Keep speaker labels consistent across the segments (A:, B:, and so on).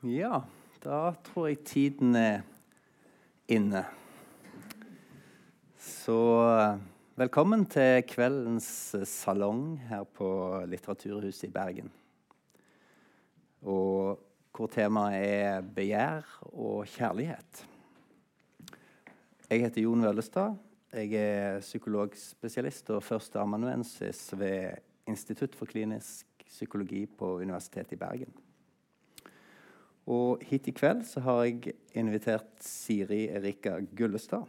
A: Ja, da tror jeg tiden er inne. Så velkommen til kveldens salong her på Litteraturhuset i Bergen. Og hvor temaet er begjær og kjærlighet. Jeg heter Jon Vøllestad. Jeg er psykologspesialist og førsteamanuensis ved Institutt for klinisk psykologi på Universitetet i Bergen. Og hit i kveld så har jeg invitert Siri Erika Gullestad.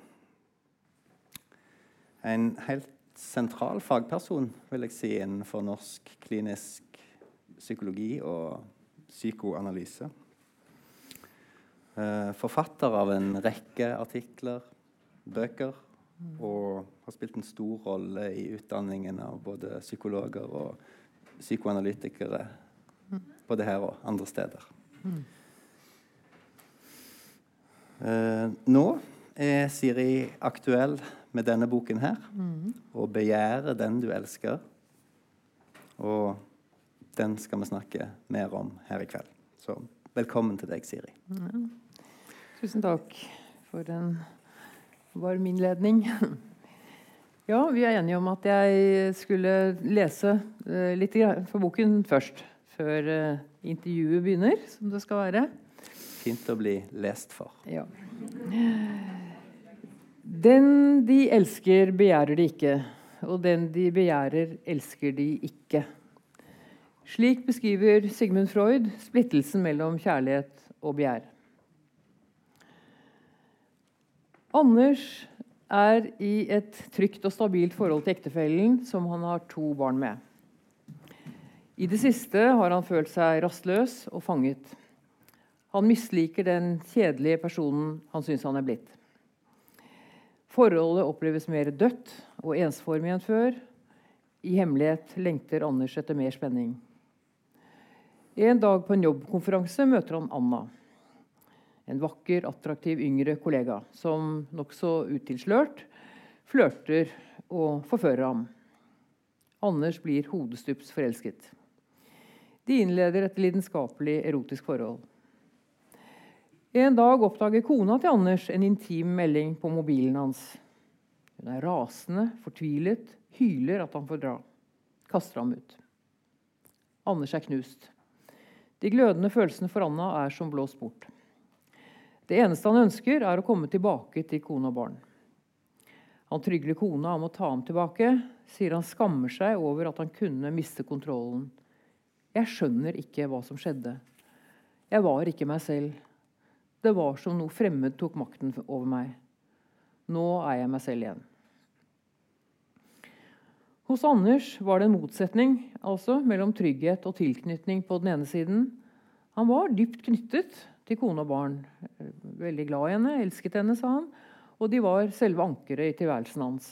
A: En helt sentral fagperson vil jeg si, innenfor norsk klinisk psykologi og psykoanalyse. Eh, forfatter av en rekke artikler, bøker, og har spilt en stor rolle i utdanningen av både psykologer og psykoanalytikere både her og andre steder. Uh, nå er Siri aktuell med denne boken her. Mm. Og 'Begjære den du elsker'. Og den skal vi snakke mer om her i kveld. Så velkommen til deg, Siri.
B: Ja. Tusen takk for en varm innledning. Ja, vi er enige om at jeg skulle lese uh, litt for boken først. Før uh, intervjuet begynner, som det skal være.
A: Fint å bli lest for.
B: Ja. Den de elsker, begjærer de ikke. Og den de begjærer, elsker de ikke. Slik beskriver Sigmund Freud splittelsen mellom kjærlighet og begjær. Anders er i et trygt og stabilt forhold til ektefellen, som han har to barn med. I det siste har han følt seg rastløs og fanget. Han misliker den kjedelige personen han syns han er blitt. Forholdet oppleves mer dødt og ensformig enn før. I hemmelighet lengter Anders etter mer spenning. En dag på en jobbkonferanse møter han Anna. En vakker, attraktiv yngre kollega som nokså utilslørt flørter og forfører ham. Anders blir hodestups forelsket. De innleder et lidenskapelig erotisk forhold. En dag oppdager kona til Anders en intim melding på mobilen hans. Hun er rasende, fortvilet, hyler at han får dra. Kaster ham ut. Anders er knust. De glødende følelsene for Anna er som blåst bort. Det eneste han ønsker, er å komme tilbake til kone og barn. Han trygler kona om å ta ham tilbake, sier han skammer seg over at han kunne miste kontrollen. Jeg skjønner ikke hva som skjedde. Jeg var ikke meg selv. Det var som noe fremmed tok makten over meg. Nå er jeg meg selv igjen. Hos Anders var det en motsetning altså, mellom trygghet og tilknytning på den ene siden. Han var dypt knyttet til kone og barn. Veldig glad i henne, elsket henne, sa han. Og de var selve ankeret i tilværelsen hans.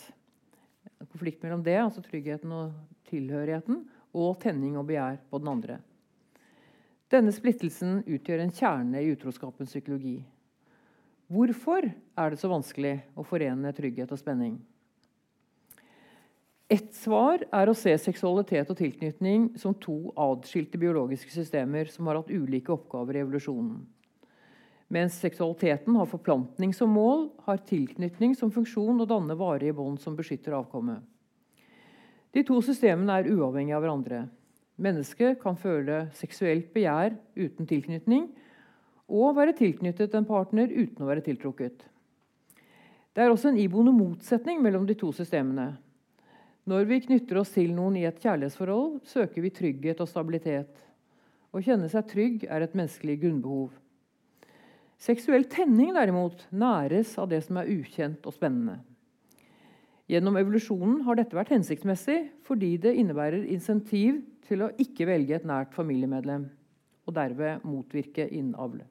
B: Konflikt mellom det, altså tryggheten og tilhørigheten, og tenning og begjær på den andre. Denne splittelsen utgjør en kjerne i utroskapens psykologi. Hvorfor er det så vanskelig å forene trygghet og spenning? Ett svar er å se seksualitet og tilknytning som to adskilte biologiske systemer som har hatt ulike oppgaver i evolusjonen. Mens seksualiteten har forplantning som mål, har tilknytning som funksjon å danne varige bånd som beskytter avkommet. De to systemene er uavhengige av hverandre. Mennesket kan føle seksuelt begjær uten tilknytning og være tilknyttet en partner uten å være tiltrukket. Det er også en iboende motsetning mellom de to systemene. Når vi knytter oss til noen i et kjærlighetsforhold, søker vi trygghet og stabilitet. Å kjenne seg trygg er et menneskelig grunnbehov. Seksuell tenning derimot næres av det som er ukjent og spennende. Gjennom evolusjonen har dette vært hensiktsmessig fordi det innebærer insentiv til å ikke velge et nært familiemedlem, og derved motvirke innavl.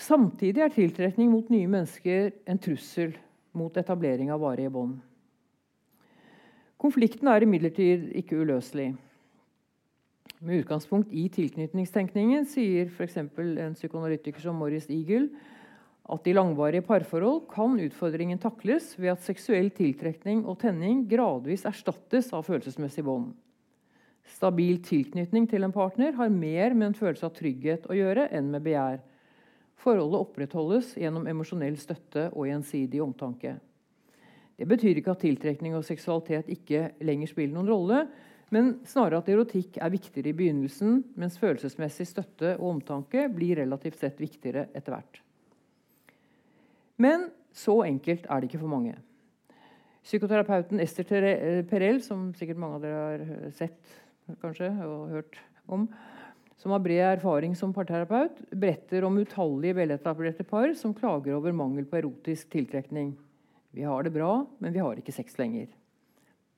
B: Samtidig er tiltrekning mot nye mennesker en trussel mot etablering av varige bånd. Konflikten er imidlertid ikke uløselig. Med utgangspunkt i tilknytningstenkningen sier f.eks. en psykoanalytiker som Morris Eagle at i langvarige parforhold kan utfordringen takles ved at seksuell tiltrekning og tenning gradvis erstattes av følelsesmessig bånd. Stabil tilknytning til en partner har mer med en følelse av trygghet å gjøre enn med begjær. Forholdet opprettholdes gjennom emosjonell støtte og gjensidig omtanke. Det betyr ikke at tiltrekning og seksualitet ikke lenger spiller noen rolle, men snarere at erotikk er viktigere i begynnelsen, mens følelsesmessig støtte og omtanke blir relativt sett viktigere etter hvert. Men så enkelt er det ikke for mange. Psykoterapeuten Ester Perel, som sikkert mange av dere har sett kanskje, og hørt om, som har bred erfaring som parterapeut, beretter om utallige veletablerte par som klager over mangel på erotisk tiltrekning. Vi har det bra, men vi har ikke sex lenger.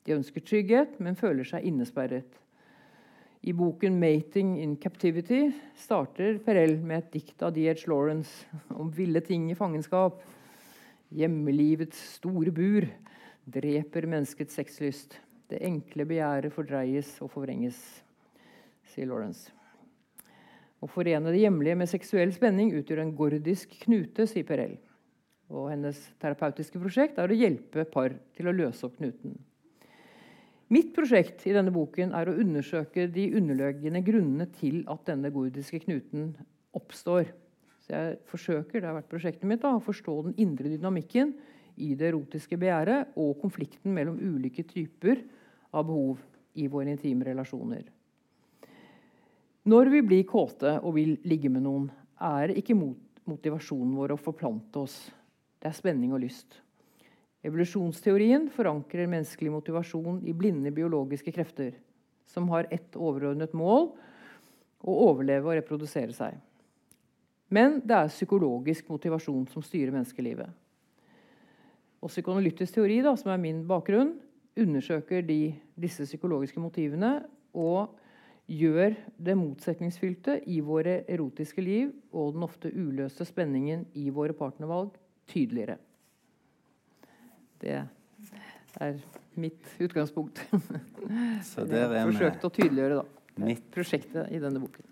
B: De ønsker trygghet, men føler seg innesperret. I boken 'Mating in Captivity' starter Perel med et dikt av D.H. Lawrence om ville ting i fangenskap. Hjemmelivets store bur dreper menneskets sexlyst. Det enkle begjæret fordreies og forvrenges, sier Lawrence. Å forene det hjemlige med seksuell spenning utgjør en gordisk knute, sier Perel. Og hennes terapeutiske prosjekt er å hjelpe par til å løse opp knuten. Mitt prosjekt i denne boken er å undersøke de underliggende grunnene til at denne gordiske knuten oppstår. Så jeg forsøker det har vært prosjektet mitt, da, å forstå den indre dynamikken i det erotiske begjæret og konflikten mellom ulike typer av behov i våre intime relasjoner. Når vi blir kåte og vil ligge med noen, er det ikke motivasjonen vår å forplante oss. Det er spenning og lyst. Evolusjonsteorien forankrer menneskelig motivasjon i blinde biologiske krefter som har ett overordnet mål å overleve og reprodusere seg. Men det er psykologisk motivasjon som styrer menneskelivet. Og Psykoanalytisk teori, da, som er min bakgrunn, undersøker de, disse psykologiske motivene og gjør det motsetningsfylte i våre erotiske liv og den ofte uløste spenningen i våre partnervalg tydeligere. Det er mitt utgangspunkt.
A: Så der er
B: Forsøkt å tydeliggjøre da,
A: mitt
B: prosjektet i denne boken.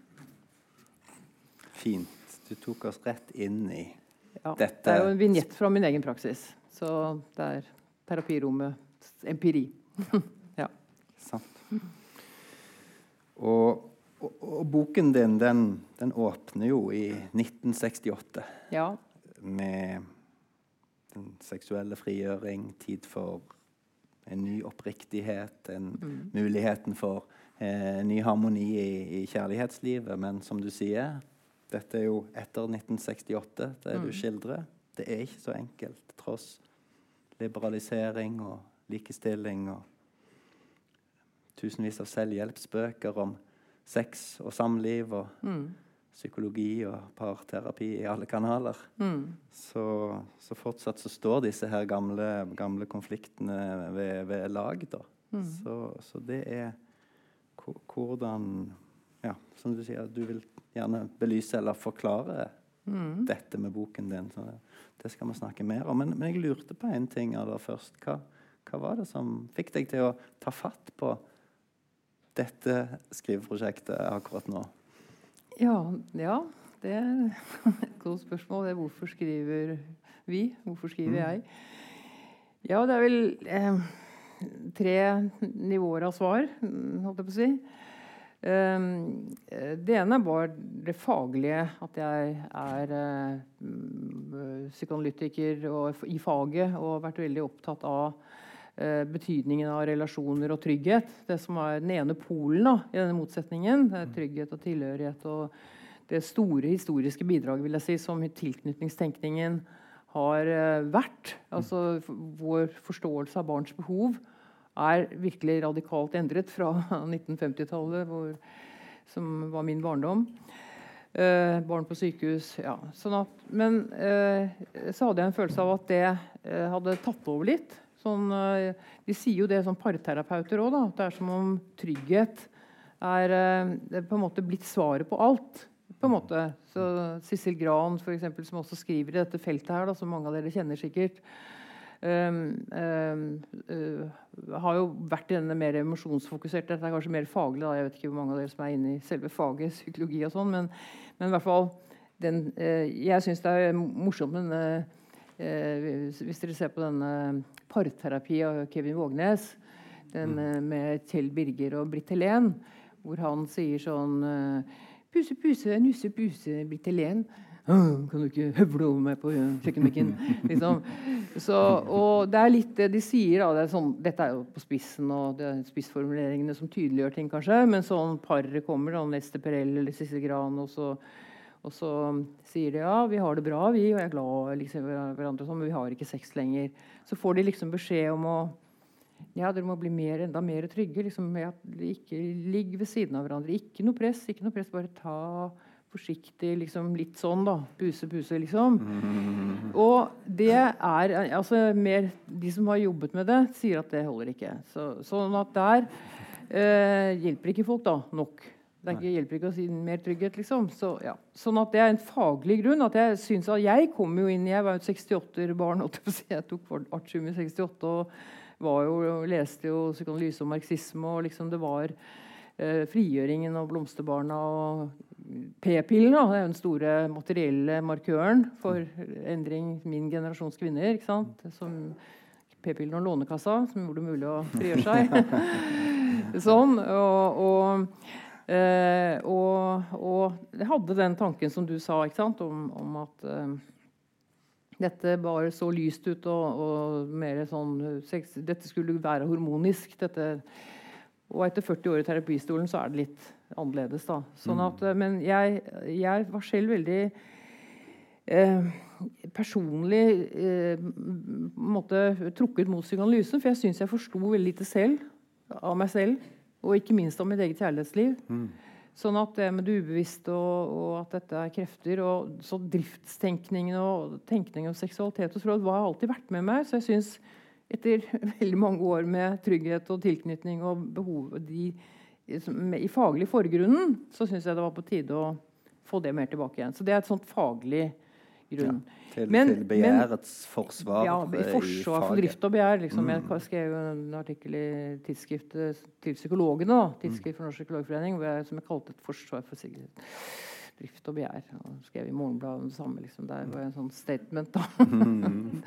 A: Fint. Du tok oss rett inn i
B: Ja,
A: dette.
B: det er jo en vignett fra min egen praksis. Så det er terapirommets empiri. ja.
A: Sant. Og, og, og boken din, den, den, åpner jo i 1968
B: ja.
A: med den seksuelle frigjøring, tid for en ny oppriktighet, en
B: Mm.
A: muligheten for eh, ny harmoni i, i kjærlighetslivet. Men som du sier, dette er jo etter 1968, det du
B: Mm.
A: skildrer. Det er ikke så enkelt, tross liberalisering og likestilling og tusenvis av selvhjelpsbøker om sex og samliv og
B: Mm.
A: Psykologi og parterapi i alle kanaler.
B: Mm.
A: Så, så fortsatt så står disse her gamle, gamle konfliktene ved, ved lag, da.
B: Mm.
A: Så, så det er hvordan Ja, som du sier, du vil gjerne belyse eller forklare
B: Mm.
A: dette med boken din. Så det skal vi snakke mer om. Men, men jeg lurte på en ting aller først. Hva, hva var det som fikk deg til å ta fatt på dette skriveprosjektet akkurat nå?
B: Ja, ja, det er et godt spørsmål. Det er hvorfor skriver vi? Hvorfor skriver
A: Mm.
B: jeg? Ja, det er vel eh, tre nivåer av svar, holdt jeg på å si. Eh, det ene var det faglige, at jeg er eh, psykoanalytiker og, i faget og har vært veldig opptatt av betydningen av relasjoner og trygghet. Det som er den ene polen da, i denne motsetningen. Det er trygghet og tilhørighet. Og det store historiske bidraget vil jeg si, som tilknytningstenkningen har eh, vært. Altså Vår forståelse av barns behov er virkelig radikalt endret fra 1950-tallet, som var min barndom. Eh, barn på sykehus. Ja. Sånn at, men eh, så hadde jeg en følelse av at det eh, hadde tatt over litt. Sånn, eh, de sier jo det som parterapeuter òg, at det er som om trygghet eh, er på en måte blitt svaret på alt. På en måte. Så Sissel Gran, for eksempel, som også skriver i dette feltet, her, da, som mange av dere kjenner sikkert, um, um, uh, har jo vært i denne mer emosjonsfokuserte Dette er kanskje mer faglig, da. jeg vet ikke hvor mange av dere som er inne i selve faget psykologi og sånn, men, men i hvert fall den, uh, Jeg syns det er morsomt med denne uh, Hvis dere ser på denne parterapi av Kevin Vågnes Den med, med Kjell Birger og Britt Helen. Hvor han sier sånn eh, Puse, puse, nusse, puse, Britt Helen. Kan du ikke høvle over meg på kjøkkenbenken? liksom. Så, og det er litt det de sier. Da. Det er sånn, dette er jo på spissen og det er spissformuleringene som tydeliggjør ting, kanskje. Men sånn paret kommer, da, Neste Perel eller Sissel Gran, og så, og så sier de ja, vi har det bra, vi, og jeg er glad liksom, hverandre, sånn, men vi har ikke sex lenger. Så får de liksom beskjed om å ja, dere må bli mer, enda mer trygge. Liksom, dere ikke ligg ved siden av hverandre. Ikke noe press, ikke noe press. Bare ta forsiktig, liksom litt sånn, da. Puse, puse, liksom. Og det er altså mer De som har jobbet med det, sier at det holder ikke. Så, sånn at der eh, hjelper ikke folk da nok. Det ikke, hjelper ikke å si mer trygghet, liksom. Så, ja. Sånn at det er en faglig grunn. at Jeg synes at jeg kom jo inn Jeg var jo et 68-barn. Jeg tok artium i 68 og var jo, leste jo psykoanalyse og marxisme. og liksom Det var eh, frigjøringen og blomsterbarna og P-pillen. Det er jo den store materielle markøren for endring min generasjons kvinner. ikke sant? Som P-pillen og Lånekassa, som gjorde det mulig å frigjøre seg. sånn. og, og Eh, og, og, jeg hadde den tanken som du sa, om, om, at eh, dette bare så lyst ut og, og mer sånn sex, Dette skulle være harmonisk. Dette, og etter 40 år i terapistolen så er det litt annerledes. da. Sånn mm. men jeg, jeg var selv veldig eh, personlig eh, måte, trukket mot psykoanalysen, for jeg syns jeg forsto veldig lite selv av meg selv. Og ikke minst om mitt eget kjærlighetsliv. Mm. Sånn at det med det ubevisste og, og, at dette er krefter og så driftstenkningen og tenkning om seksualitet og tråd har alltid vært med meg. Så jeg syns etter veldig mange år med trygghet og tilknytning og behov de, i faglig forgrunnen, så syns jeg det var på tide å få det mer tilbake igjen. Så det er et sånt faglig grunn. Ja,
A: til, men, til begjærets men, forsvar.
B: Ja, i forsvar for drift og begjær. Liksom. Mm. Jeg skrev en artikkel i tidsskriftet til psykologene, da, tidsskrift for Norsk psykologforening, jeg, som jeg kalte et forsvar for drift og begjær. Og skrev i Morgenbladet det samme. Liksom. Der var en sånn statement, da. Mm.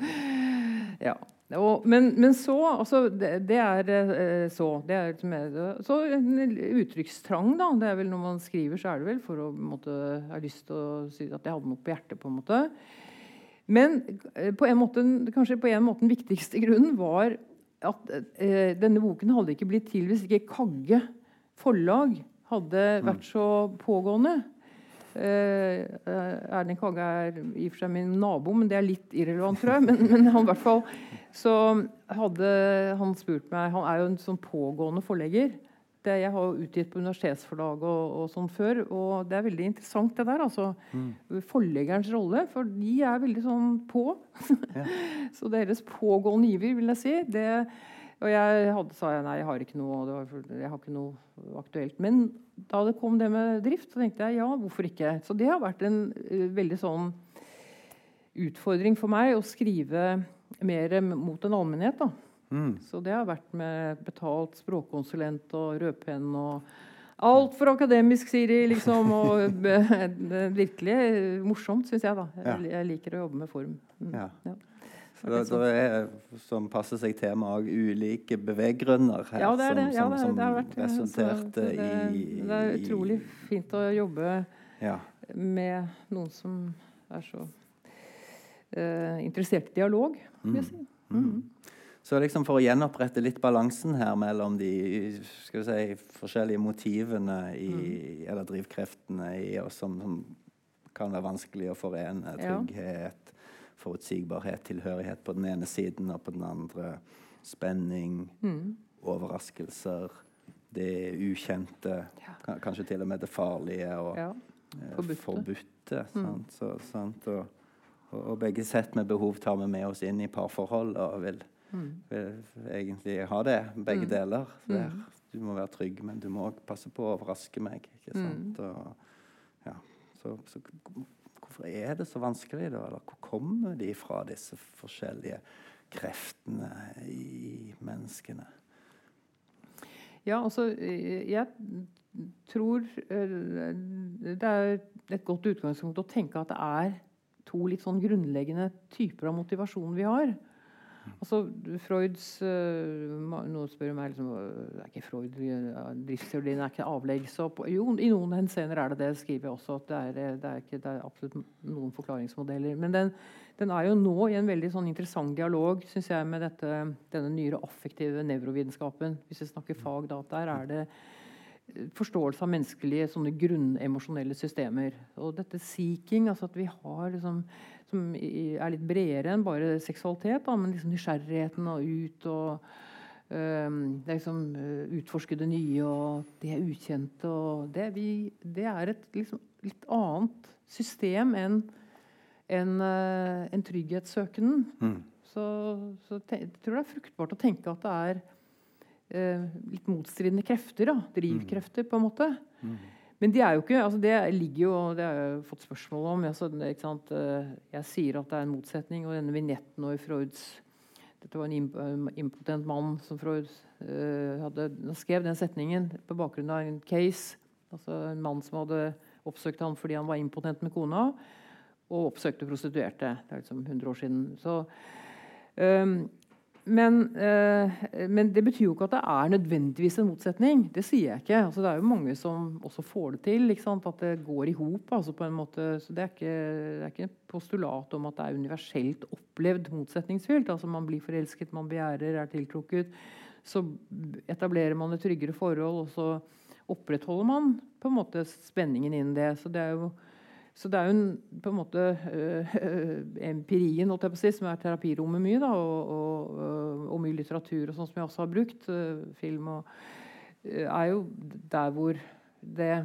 B: ja. Og, men, men, så altså, det, det, er eh, så. Det er med, så en uttrykkstrang, da. Det er vel Når man skriver, så er det vel for å måtte, ha lyst til å si at jeg hadde noe på hjertet. på en måte. Men eh, på en måte, kanskje på en måte den viktigste grunnen var at eh, denne boken hadde ikke blitt til hvis ikke Kagge forlag hadde mm. vært så pågående. Eh, Erling Kagge er i og for seg min nabo, men det er litt irrelevant, tror jeg. Men, men han, hvert fall, så hadde han spurt meg Han er jo en sånn pågående forlegger. Det, jeg har utgitt på universitetsforlag og, og, sånn før, og det er veldig interessant, det der. altså mm. Forleggerens rolle, for de er veldig sånn på. Ja. så deres pågående giver, vil jeg si. det og jeg hadde, sa jeg nei, jeg har ikke noe, var, jeg har ikke noe aktuelt. Men da det kom det med drift, så tenkte jeg ja, hvorfor ikke? Så det har vært en uh, veldig sånn utfordring for meg å skrive mer mot en allmennhet. da. Mm. Så det har vært med betalt språkkonsulent og rødpenn og Altfor akademisk, sier de, liksom. Og virkelig morsomt, syns jeg. da. Jeg, jeg, liker å jobbe med form. Mm. Ja. Ja.
A: Det, det er, som passer seg med ulike beveggrunner her,
B: ja, det er det.
A: som,
B: som,
A: som,
B: det, det vært,
A: resulterte det, i,
B: Det er utrolig fint å jobbe ja. med noen som er så uh, interessert i dialog, vil jeg mm. si. Mm. Mm.
A: Så liksom for å gjenopprette litt balansen her mellom de si, forskjellige motivene i, mm. eller drivkreftene i oss som, som, kan være vanskelig å forene trygghet, forutsigbarhet, tilhørighet på den ene siden, og på den andre spenning, mm. overraskelser, det ukjente, ja. kanskje til og med det farlige og ja. Eh, forbudte. forbudte mm. så, sant? Og, og, og, begge sett med behov tar vi med oss inn i parforhold og vil, mm. vil egentlig ha det, begge mm. deler. Der, mm. du må være trygg, men du må òg passe på å overraske meg. ikke sant? Og, ja, så, så Hvorfor er det så vanskelig, da? Eller hvor kommer de fra, disse forskjellige kreftene i menneskene?
B: Ja, altså Jeg tror eh, det er et godt utgangspunkt å tenke at det er to litt sånn grunnleggende typer av motivasjon vi har. Altså, Freuds uh, Noen spør meg liksom, er ikke Freud, Driftsteorien er ikke avlegg. opp? jo, i noen henseender er det det. skriver jeg også. at Det er, det er, ikke, det er absolutt noen forklaringsmodeller. Men den, den, er jo nå i en veldig sånn interessant dialog synes jeg, med dette, denne nyere affektive nevrovitenskapen. Hvis vi snakker fag, da, der er det forståelse av menneskelige sånne grunnemosjonelle systemer. Og dette seeking, altså at vi har liksom som er litt bredere enn bare seksualitet, da, men liksom nysgjerrigheten og ut og det er liksom uh, Utforske det nye og det ukjente. Og det, vi, det er et liksom, litt annet system enn en, uh, en trygghetssøkenden. Mm. Så, så jeg tror det er fruktbart å tenke at det er eh, litt motstridende krefter. Da, drivkrefter, på en måte. Mm. Men de er jo ikke, altså det ligger jo, det har jeg fått spørsmål om. Altså, eh, jeg sier at det er en motsetning. Og denne vignetten i Freuds Dette var en eh, impotent mann som Freud uh, hadde, skrev den setningen på bakgrunn av en case. Altså en mann som hadde oppsøkt ham fordi han var impotent med kona, og oppsøkte prostituerte. Det er liksom 100 år siden. Så, um, men, eh, men, det betyr jo ikke at det er nødvendigvis en motsetning. Det sier jeg ikke. Altså, det er jo mange som også får det til. At det går i hop. Altså, det, det, er ikke et postulat om at det er universelt opplevd motsetningsfylt. Altså, man blir forelsket, man begjærer, er tiltrukket. Så etablerer man et tryggere forhold, og så opprettholder man på en måte spenningen innen det. Så det er jo så det er jo en, på en måte øh, empirien si, som er terapirommet mye, da, og, og, øh, og, mye litteratur og sånn som jeg også har brukt, uh, film og uh, er jo der hvor det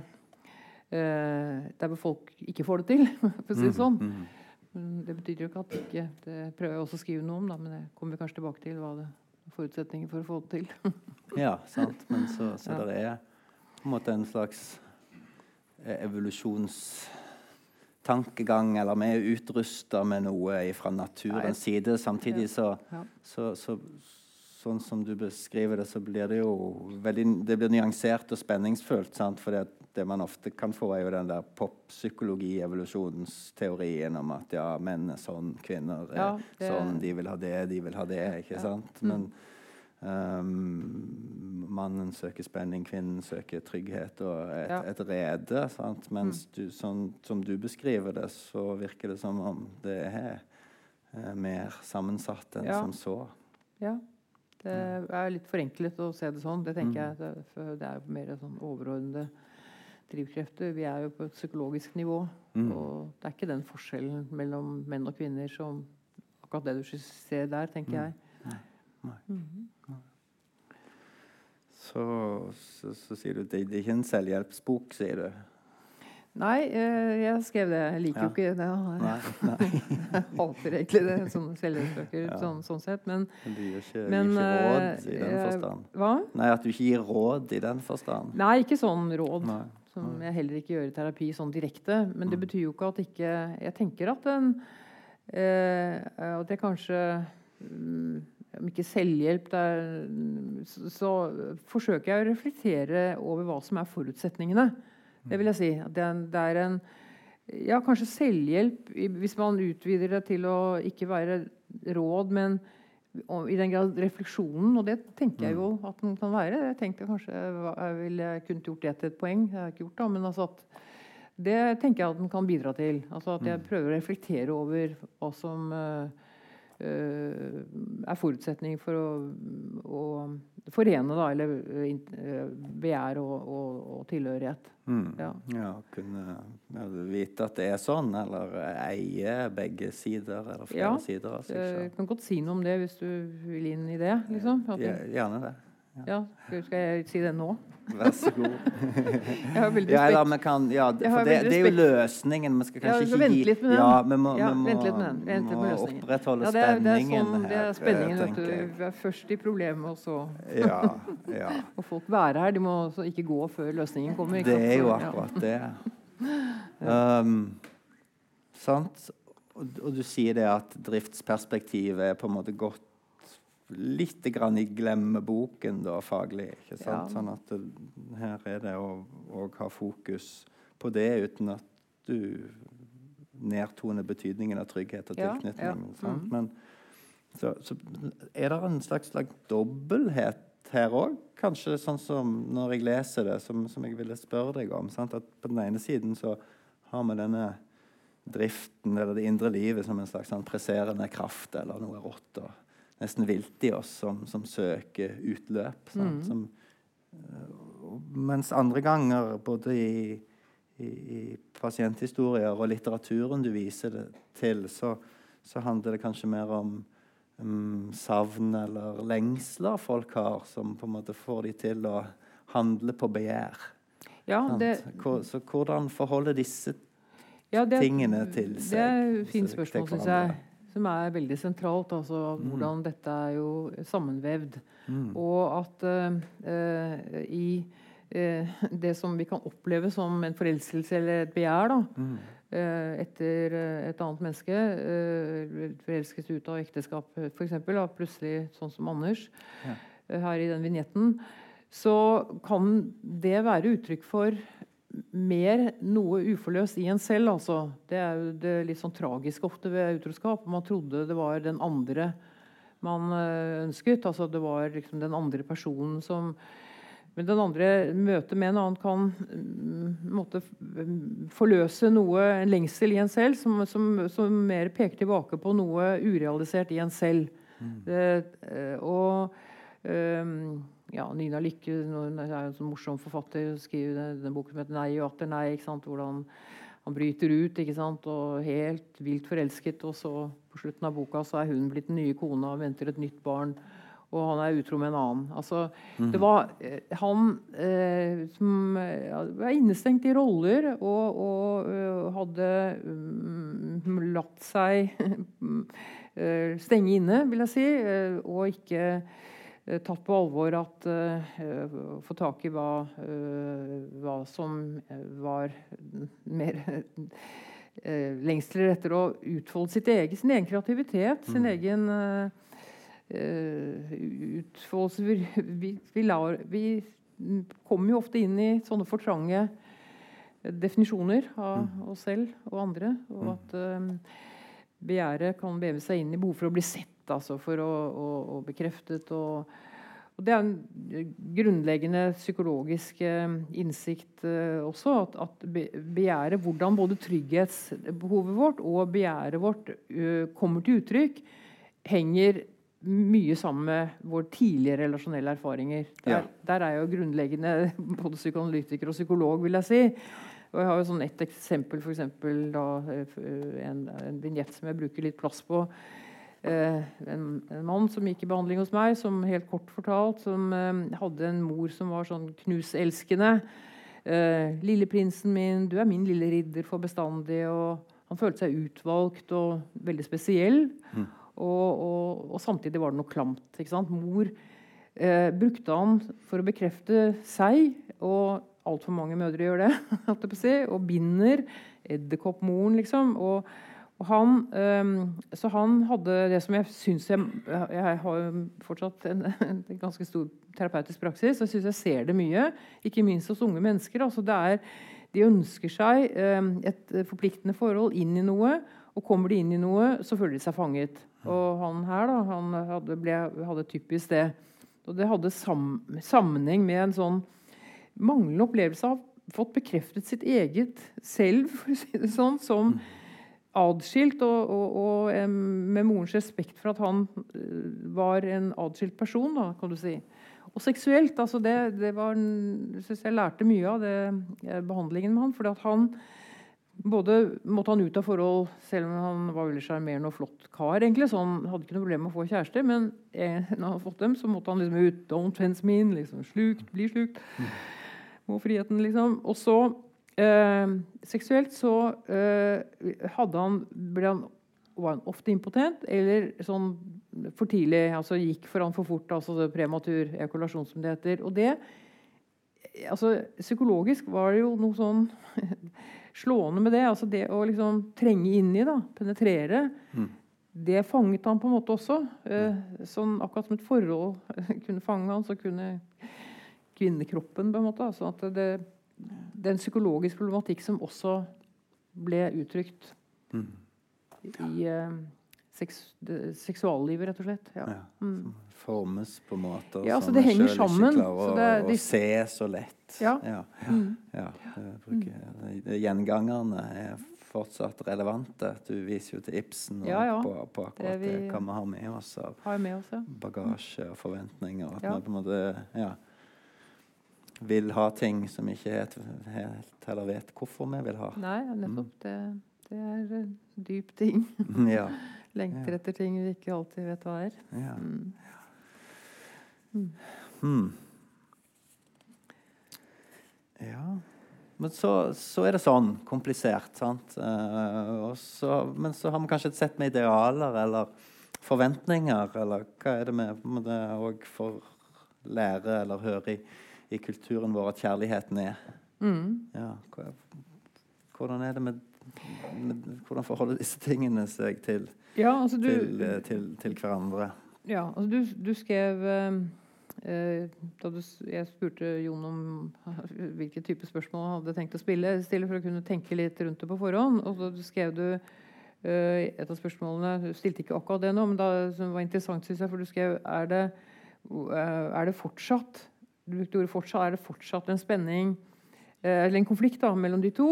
B: Der hvor folk ikke får det til, for å si det sånn. Mm, mm. Det betyr jo ikke at ikke Det prøver jeg også å skrive noe om, da, men det kommer vi kanskje tilbake til. hva det forutsetninger for å få det til.
A: ja, sant. Men så, så ja. det er på en måte en slags evolusjons tankegang, eller vi er utrusta med noe fra naturens side. Samtidig så, så, så, Sånn som du beskriver det, så blir det jo veldig Det blir nyansert og spenningsfullt. sant? For det man ofte kan få, er jo den der poppsykologi, evolusjonsteorien om at ja, menn er sånn, kvinner er ja, det... sånn, de vil ha det, de vil ha det. ikke sant? Men mm. Um, mannen søker spenning, kvinnen søker trygghet og et, ja. et rede. Sant? Mens mm. du, sånn, som du beskriver det, så virker det som om det er uh, mer sammensatt enn ja. som så.
B: Ja. Det er litt forenklet å se det sånn. Det tenker mm. jeg. Det, det er mer sånn overordnede drivkrefter. Vi er jo på et psykologisk nivå. Mm. Og det er ikke den forskjellen mellom menn og kvinner som akkurat det du ser der, tenker mm. jeg. Nei. Nei.
A: Mm. Så, så, så, sier du at det, det er ikke en selvhjelpsbok, sier du?
B: Nei, eh, jeg skrev det. Jeg liker ja. jo ikke det. Nei, nei. jeg hater egentlig det, som selvhjelpsbøker ja. sånn, sånn, sett. Men,
A: men du gir ikke, men, gir ikke råd i den eh, forstand?
B: Hva?
A: Nei, At du ikke gir råd i den forstand?
B: Nei, ikke sånn råd. Nei. Som jeg heller ikke gjør i terapi sånn direkte. Men det mm. betyr jo ikke at ikke Jeg tenker at den eh, At jeg kanskje mm, om ikke selvhjelp, er, så, så, forsøker jeg å reflektere over hva som er forutsetningene. Det vil jeg si. Det er, det er en ja, kanskje selvhjelp, hvis man utvider det til å ikke være råd, men i den grad refleksjonen, og det tenker jeg jo mm. at den kan være. Jeg tenkte kanskje jeg ville kunne gjort det til et poeng. Jeg har ikke gjort det, men altså at det tenker jeg at den kan bidra til. Altså At jeg mm. prøver å reflektere over hva som uh, er forutsetning for å, å forene da, eller uh, begjær og, og, og tilhørighet.
A: Mm. Ja. ja. Kunne vite at det er sånn, eller eie begge sider, eller flere ja, sider
B: Altså. Jeg kan godt si noe om det hvis du vil inn i det. Liksom.
A: Gjerne det.
B: Ja. Skal jeg si det nå?
A: Vær så god. ja, da, kan Ja, for det, det, er jo løsningen. Vi skal kanskje
B: ja, ikke gi
A: litt
B: med den.
A: Ja, vi må,
B: ja,
A: vi må,
B: litt med den. Vent litt med
A: opprettholde ja, det er, det er
B: spenningen
A: sånn,
B: her. Det er spenningen, vet du. Vi er først i problemet, og så
A: ja, ja.
B: Og folk være her. De må ikke gå før løsningen kommer.
A: det er jo akkurat det. Um, sant? Og, og du sier det at driftsperspektivet er på en måte godt litt grann i glemmeboken da, faglig. ikke sant? Ja. Sånn at det, her er det å, å, ha fokus på det uten at du nedtoner betydningen av trygghet og tilknytning. Ja, ja. Mm. Men, Så, så er det en slags, slags dobbelthet her òg, kanskje sånn som når jeg leser det, som, som jeg ville spørre deg om. Sant? At på den ene siden så har vi denne driften eller det indre livet som en slags sånn presserende kraft eller noe rått og nesten vilt i oss som, som søker utløp. Mm. Som, uh, mens andre ganger, både i, i, i, pasienthistorier og litteraturen du viser det til, så, så handler det kanskje mer om um, savn eller lengsler folk har, som på en måte får de til å handle på begjær. Ja, det, så hvordan forholder disse ja, det, tingene til seg?
B: Det er et fint spørsmål, syns jeg. Som er veldig sentralt. altså mm. Hvordan dette er jo sammenvevd. Mm. Og at uh, i uh, det som vi kan oppleve som en forelskelse eller et begjær, da, mm. uh, etter et annet menneske, forelsket ut av ekteskap f.eks., plutselig sånn som Anders ja. her i den vignetten, så kan det være uttrykk for mer noe uforløst i en selv. Altså. Det er jo det litt sånn tragiske ofte ved utroskap. Man trodde det var den andre man eh, ønsket. Altså det var liksom den andre personen som Men den andre møtet med en annen kan mm, måtte forløse noe, en lengsel i en selv, som, som, som, mer peker tilbake på noe urealisert i en selv. Mm. Det, eh, og um, ja, Nina Lykke hun er jo en sånn morsom forfatter, skriver denne boken som heter 'Nei og atter nei'. ikke sant? Hvordan han bryter ut ikke sant? og helt vilt forelsket. Og så på slutten av boka så er hun blitt den nye kona og venter et nytt barn. Og han er utro med en annen. Altså, mm. Det var eh, han eh, som ja, var innestengt i roller og, og uh, hadde um, latt seg uh, stenge inne, vil jeg si, uh, og ikke tatt på alvor at uh, få tak i hva, uh, hva som var mer uh, lengsler etter å utfolde sitt eget, sin egen kreativitet, sin mm. egen utfoldelse vi, vi, vi, lar, vi, kommer jo ofte inn i sånne for trange definisjoner av mm. oss selv og andre. Og mm. at begjæret kan beve seg inn i behov for å bli sett altså, for å, å, å bekreftet. Og, og, det er en grunnleggende psykologisk eh, innsikt eh, også. At, at begjæret, hvordan både trygghetsbehovet vårt og begjæret vårt uh, kommer til uttrykk, henger mye sammen med våre tidlige relasjonelle erfaringer. Der, ja. der er jo grunnleggende både psykoanalytiker og psykolog, vil jeg si. Og jeg har jo sånn ett eksempel, for eksempel, en, en vignett som jeg bruker litt plass på. Eh, en, en, mann som gikk i behandling hos meg, som helt kort fortalt som eh, hadde en mor som var sånn knuselskende. Eh, 'Lilleprinsen min, du er min lille ridder for bestandig.' og Han følte seg utvalgt og veldig spesiell. Mm. Og, og, og, samtidig var det noe klamt. ikke sant? Mor eh, brukte han for å bekrefte seg, og altfor mange mødre gjør det, og binder edderkoppmoren, liksom. og han, så han hadde det som jeg syns jeg, jeg har fortsatt en, en, ganske stor terapeutisk praksis, og jeg syns jeg ser det mye. Ikke minst hos unge mennesker. Altså er, de ønsker seg et forpliktende forhold inn i noe. Og kommer de inn i noe, så føler de seg fanget. Og han her da, han hadde, ble, hadde typisk det. Og det hadde sam, sammenheng med en sånn manglende opplevelse av fått bekreftet sitt eget selv, for å si det sånn, som adskilt, og, og, og, med morens respekt for at han eh, var en adskilt person, da, kan du si. Og seksuelt, altså det, det var synes Jeg lærte mye av det, eh, behandlingen med han. fordi at han både måtte han ut av forhold, selv om han var veldig sjarmerende og flott kar. egentlig, så Han hadde ikke noe problem med å få kjærester, men eh, når han hadde fått dem, så måtte han liksom ut. Don't fence me in. liksom, Slukt, bli slukt. Mm. Må friheten, liksom. Og så Eh, seksuelt så eh, hadde han, han, var han ofte impotent eller sånn for tidlig. altså Gikk for han for fort. altså Prematur ejakulasjon, som det heter. Og det altså Psykologisk var det jo noe sånn slående med det. altså Det å liksom trenge inn i, da, penetrere. Mm. Det fanget han på en måte også. Eh, sånn Akkurat som et forhold kunne fange han, så kunne kvinnekroppen på en måte. altså at det det er en psykologisk problematikk som også ble uttrykt mm. i uh, seks, de, seksuallivet, rett og slett. Ja.
A: Ja, som formes på måter
B: Ja, så
A: som
B: det sjøl
A: ikke klarer
B: så
A: å, å
B: de-
A: se så lett.
B: Ja.
A: ja,
B: Mm.
A: ja. jeg bruker, de Gjengangerne er fortsatt relevante. Du viser jo til Ibsen
B: Ja, ja.
A: På, på akkurat
B: Det
A: det,
B: vi-
A: hva vi har med oss av
B: med oss, ja.
A: bagasje og forventninger. At
B: Ja.
A: vi på en måte ja, vil ha ting som ikke helt, helt heller vet hvorfor vi vil ha.
B: Nei, nettopp. Det, det er en dyp ting.
A: Ja.
B: Lengter etter ting vi ikke alltid vet hva er.
A: ja.
B: Mm.
A: Mm. Ja Men så, så er det sånn komplisert, sant. Uh, så, men så har vi kanskje et sett med idealer eller forventninger, eller hva er det vi òg får lære eller høre i, i kulturen vår at kjærligheten er?
B: Mm.
A: Ja, hvordan er det med, med Hvordan forholder disse tingene seg til,
B: Ja, altså du,
A: til, eh, til, til hverandre?
B: ja, altså du, du skrev eh, eh, da du, Jeg spurte Jon om hvilke type spørsmål han hadde tenkt å spille, stille for å kunne tenke litt rundt det på forhånd. Og så skrev du eh, et av spørsmålene Du stilte ikke akkurat det nå, men da, som var interessant, synes jeg, for du skrev er det, eh, er det fortsatt brukte ordet fortsatt. Er det fortsatt en spenning eh, eller en konflikt da, mellom de to?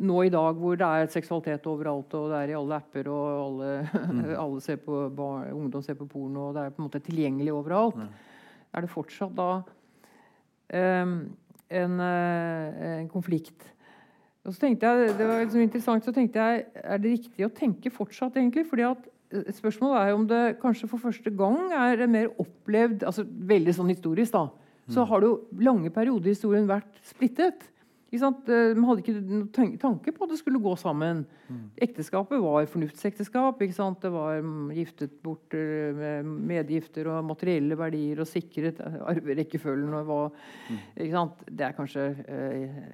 B: Nå i dag hvor det er seksualitet overalt, og det er i alle apper, og alle, alle ser på barn, ungdom ser på porno, og det er på en måte tilgjengelig overalt. Er det fortsatt da um, en, eh, en konflikt? Og så tenkte jeg, det var liksom interessant, så tenkte jeg, Er det riktig å tenke fortsatt, egentlig? Fordi at eh, Spørsmålet er om det kanskje for første gang er mer opplevd altså Veldig sånn historisk, da. Så har det jo lange perioder i historien vært splittet. Ikke sant? Eh, Man hadde ikke noen tanke på at det skulle gå sammen. Ekteskapet var fornuftsekteskap. ikke sant? Det var mm, giftet bort eh, med medgifter og materielle verdier og sikret eh, arverekkefølgen. og ikke sant? Det er kanskje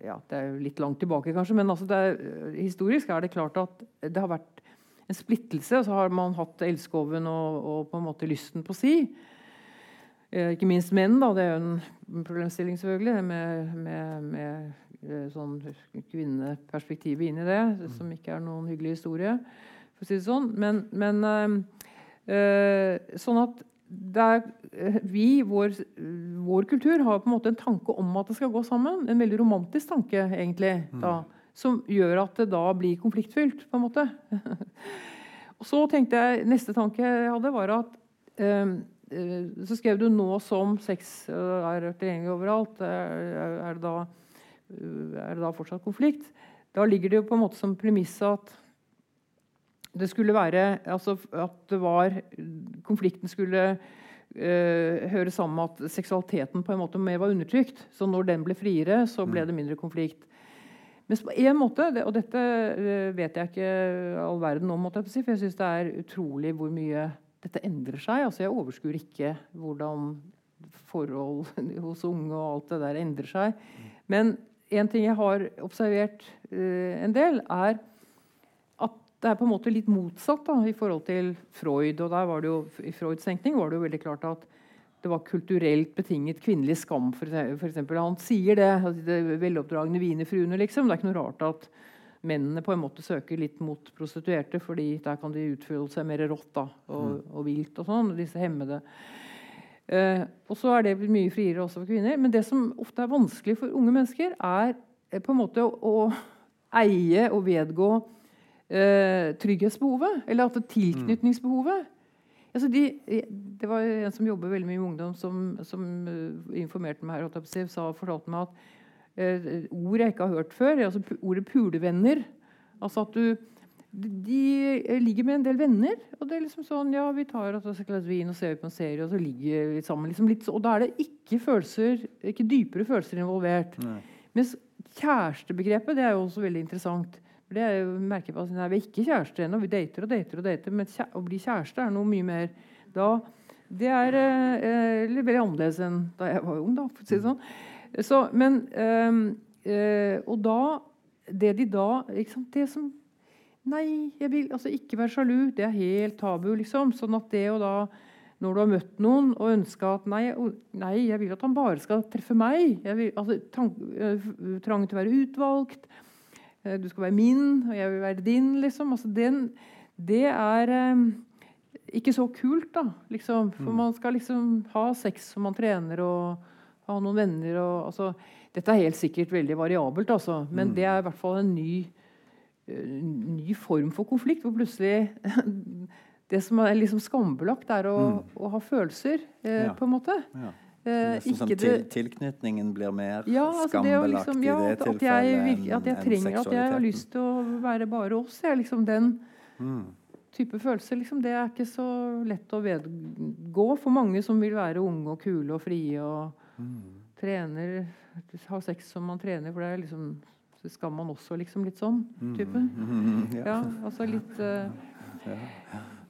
B: ja, det er litt langt tilbake, kanskje, men altså det er, historisk er det klart at det har vært en splittelse. Og så har man hatt elskoven og, og på en måte lysten på si. Eh, ikke minst menn, da. Det er jo en problemstilling, selvfølgelig, med, med, med eh, sånn kvinneperspektivet inn i det, som ikke er noen hyggelig historie, for å si det sånn. Men, men eh, sånn at er, eh, vi, vår, vår kultur, har på en måte en tanke om at det skal gå sammen. En veldig romantisk tanke, egentlig. da, Som gjør at det da blir konfliktfylt, på en måte. Og så tenkte jeg, Neste tanke jeg hadde, var at eh, Så skrev du 'nå som sex eh, er tilgjengelig overalt'. Er, er, det da, eh, er det da fortsatt konflikt? Da ligger det jo på en måte som premiss at det skulle være altså At det var Konflikten skulle uh, høre sammen med at seksualiteten på en måte mer var undertrykt. Så når den ble friere, så ble det mindre konflikt. Men på en måte, og dette eh, vet jeg ikke all verden om, for jeg syns det er utrolig hvor mye dette endrer seg. Altså Jeg overskuer ikke hvordan forhold hos unge og alt det der endrer seg. Men en ting jeg har observert uh, en del, er at det er på en måte litt motsatt da, i forhold til Freud. og der var det jo, I Freuds tenkning var det jo veldig klart at det var kulturelt betinget kvinnelig skam. For, for eksempel. Han sier det. at det Veloppdragne wienerfruene. Liksom. Det er ikke noe rart at mennene på en måte søker litt mot prostituerte, fordi der kan de utfolde seg mer rått da, og, og vilt. og sånn, disse hemmede. Eh, og så er det mye friere også for kvinner. Men det som ofte er vanskelig for unge mennesker, er eh, på en måte å, å eie og vedgå eh, trygghetsbehovet. Eller at det tilknytningsbehovet. Altså de, det var en som jobber veldig mye med ungdom, som, som eh, informerte meg her, sa, fortalte meg at ord jeg ikke har hørt før, altså ordet pulevenner. Altså at du de, de ligger med en del venner, og det er liksom sånn Ja, vi tar oss et glass vin og ser på en serie, og så ligger vi sammen. Liksom litt, og da er det ikke følelser, ikke dypere følelser involvert.
A: Nei.
B: Mens kjærestebegrepet det er jo også veldig interessant. Det er jo merker på nei, Vi er ikke kjærester ennå, vi dater og dater. og dater, Men å bli kjæreste er noe mye mer da Det er eh, litt veldig annerledes enn da jeg var ung, da, for å si det sånn. Så, men ehm, eh, Og da Det de da sant, Det som Nei, jeg vil altså ikke være sjalu. Det er helt tabu, liksom. Sånn at det å da når du har møtt noen og ønska at nei, nei, jeg vil at han bare skal treffe meg. Vil, altså, trang, øh, trang til å være utvalgt. Eh, Du skal være min, og jeg vil være din. liksom. Altså, den, det er um, ikke så kult, da. Liksom. For
A: Mm.
B: man skal liksom ha sex som man trener, og ha noen venner og altså, Dette er helt sikkert veldig variabelt, altså. Men
A: Mm.
B: det er i hvert fall en ny, eh, ny form for konflikt. Hvor plutselig Det som er liksom skambelagt, er å, å ha følelser, eh,
A: Mm. Ja.
B: på en måte.
A: Ja.
B: Eh,
A: Nesten som til, tilknytningen blir mer
B: ja, altså
A: skambelagt
B: liksom, ja,
A: i det
B: at, at jeg,
A: tilfellet
B: at jeg trenger at jeg har lyst til å være bare oss. Jeg, liksom den
A: Mm.
B: type følelser. Liksom, det er ikke så lett å vedgå for mange som vil være unge og kule og frie og
A: Mm.
B: trener Har sex som man trener, for det er liksom så skal man også liksom litt sånn type.
A: Mm, ja.
B: Ja, altså litt uh,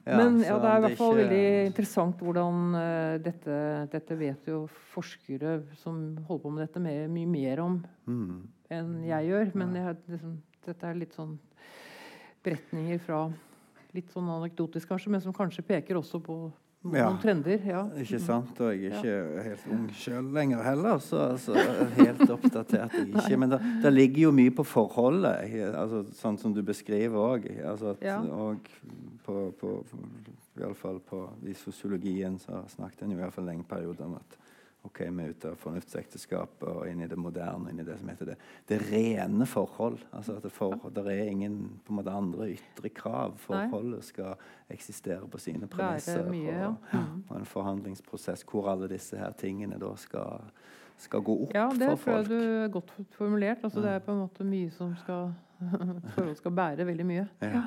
A: Ja,
B: Men ja, det er i hvert fall
A: ikke-
B: veldig interessant hvordan uh, dette Dette vet jo forskere som holder på med dette, med, mye mer om
A: mm.
B: enn jeg gjør. Men jeg, liksom, dette er litt sånn beretninger fra Litt sånn anekdotisk, kanskje, men som kanskje peker også på
A: Ja.
B: noen trender. Ja.
A: Ikke sant? Og jeg er ikke helt ung sjøl lenger heller, så, så helt oppdatert er jeg ikke. Men det, det ligger jo mye på forholdet, altså, sånn som du beskriver òg. Altså,
B: Ja.
A: og på, på, i alle fall på, I sosiologien så snakket en jo i hvert fall lenge perioder om at ok, vi er ute av fornuftsekteskapet og inn i det moderne, inn i det som heter det, det rene forhold. Altså at det, for, det er ingen på en måte andre ytre krav. Forholdet skal eksistere på sine premisser.
B: mye, ja.
A: og,
B: Mm.
A: og en forhandlingsprosess hvor alle disse her tingene da skal, skal gå opp
B: Ja, det tror jeg du er godt formulert. Altså, det er på en måte mye som skal Forhold skal bære veldig mye.
A: Ja.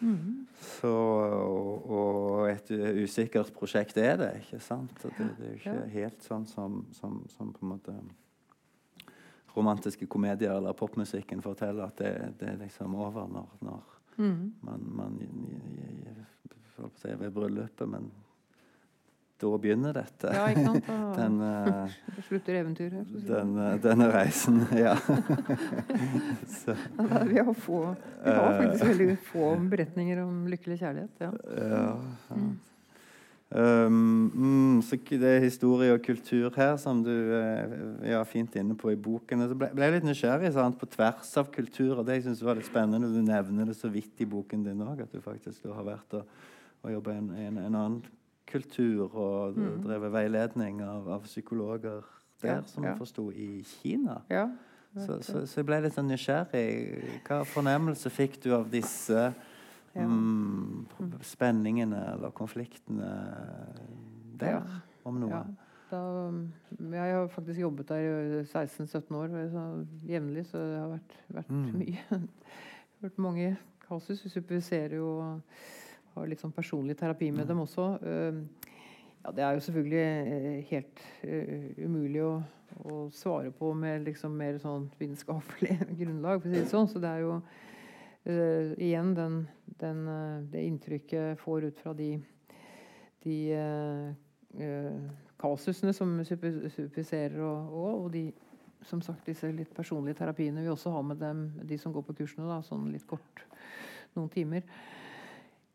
B: Mhm.
A: Så, og, og et usikkert prosjekt er det, ikke sant? Det, det er jo ikke helt sånn som, som, som på en måte romantiske komedier eller popmusikken forteller at det, det er liksom over når, når
B: mm.
A: man, man i- i- i- holdt på å si ved bryllupet, men da begynner dette.
B: Ja, ikke sant? Da
A: Den, eh,
B: slutter eventyret. si
A: den, uh, denne reisen, ja. Så.
B: Ja, Vi har, få, vi har faktisk veldig få beretninger om lykkelig kjærlighet. Ja.
A: ja, ja. Um, mm, så det er historie og kultur her som du er er fint inne på i boken. Jeg ble, ble litt nysgjerrig sant, på tvers av kultur, og Det jeg synes var litt spennende, Du nevner det så vidt i boken din òg, at du faktisk da har vært og, og jobba i en, en, en annen kultur og
B: Mm.
A: drevet veiledning av, av psykologer der, som jeg forsto, i Kina.
B: Ja.
A: Så, så, så jeg ble litt sånn nysgjerrig. Hva fornemmelse fikk du av disse
B: Ja.
A: mm, spenningene eller konfliktene der, om noe?
B: Ja. Da, um, jeg har faktisk jobbet der i 16-17 år så jevnlig, så det har vært, vært
A: Mm.
B: mye. vært mange kasus. Vi superviserer jo og har litt sånn personlig terapi med
A: Mm.
B: dem også. Ja, det er jo selvfølgelig eh, helt eh, umulig å, å svare på med liksom mer sånn vitenskapelig grunnlag, for å si det sånn. Så det er jo eh, igjen den, den, det inntrykket får ut fra de, de kasusene som super- superviserer, og, og, og de som sagt disse litt personlige terapiene vi også har med dem, de som går på kursene, da, sånn litt kort, noen timer.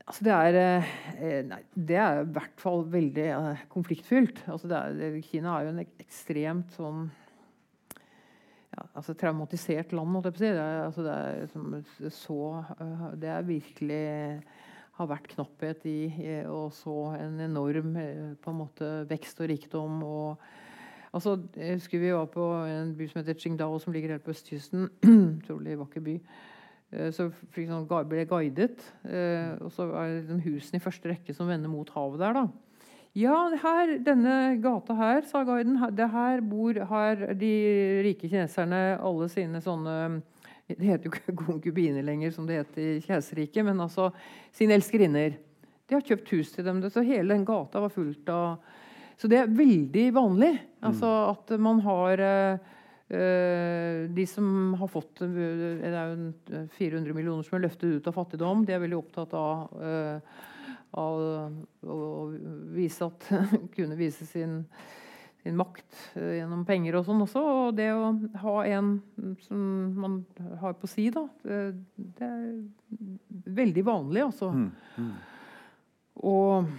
B: Altså det er eh, Nei, det er i hvert fall veldig eh, konfliktfylt. Altså er, Kina er jo en ekstremt sånn ja, altså traumatisert land, måtte jeg på si. Det er, altså det er som så eh, Det er virkelig har vært knapphet i, og så en enorm eh, på en måte vekst og rikdom. og altså, Jeg husker vi var på en by som heter Qingdao, som ligger helt på østkysten. Utrolig vakker by. Eh, Så sånn, ble jeg guidet. eh, og så er det liksom husene i første rekke som vender mot havet der. da. Ja, her, denne gata her, sa guiden, det her bor her de rike kineserne alle sine sånne Det heter jo ikke konkubiner lenger, som det het i keiserriket, men altså sine elskerinner. De har kjøpt hus til dem, så hele den gata var fullt av Så det er veldig vanlig. Altså at man har Eh, de som har fått eh, Det er jo 400 millioner som er løftet ut av fattigdom. De er veldig opptatt av, eh, av å vise at kunne vise sin, sin makt eh, gjennom penger og sånn også. Og det å ha en som man har på si, da, det, er veldig vanlig, altså.
A: Mm, mm.
B: Og,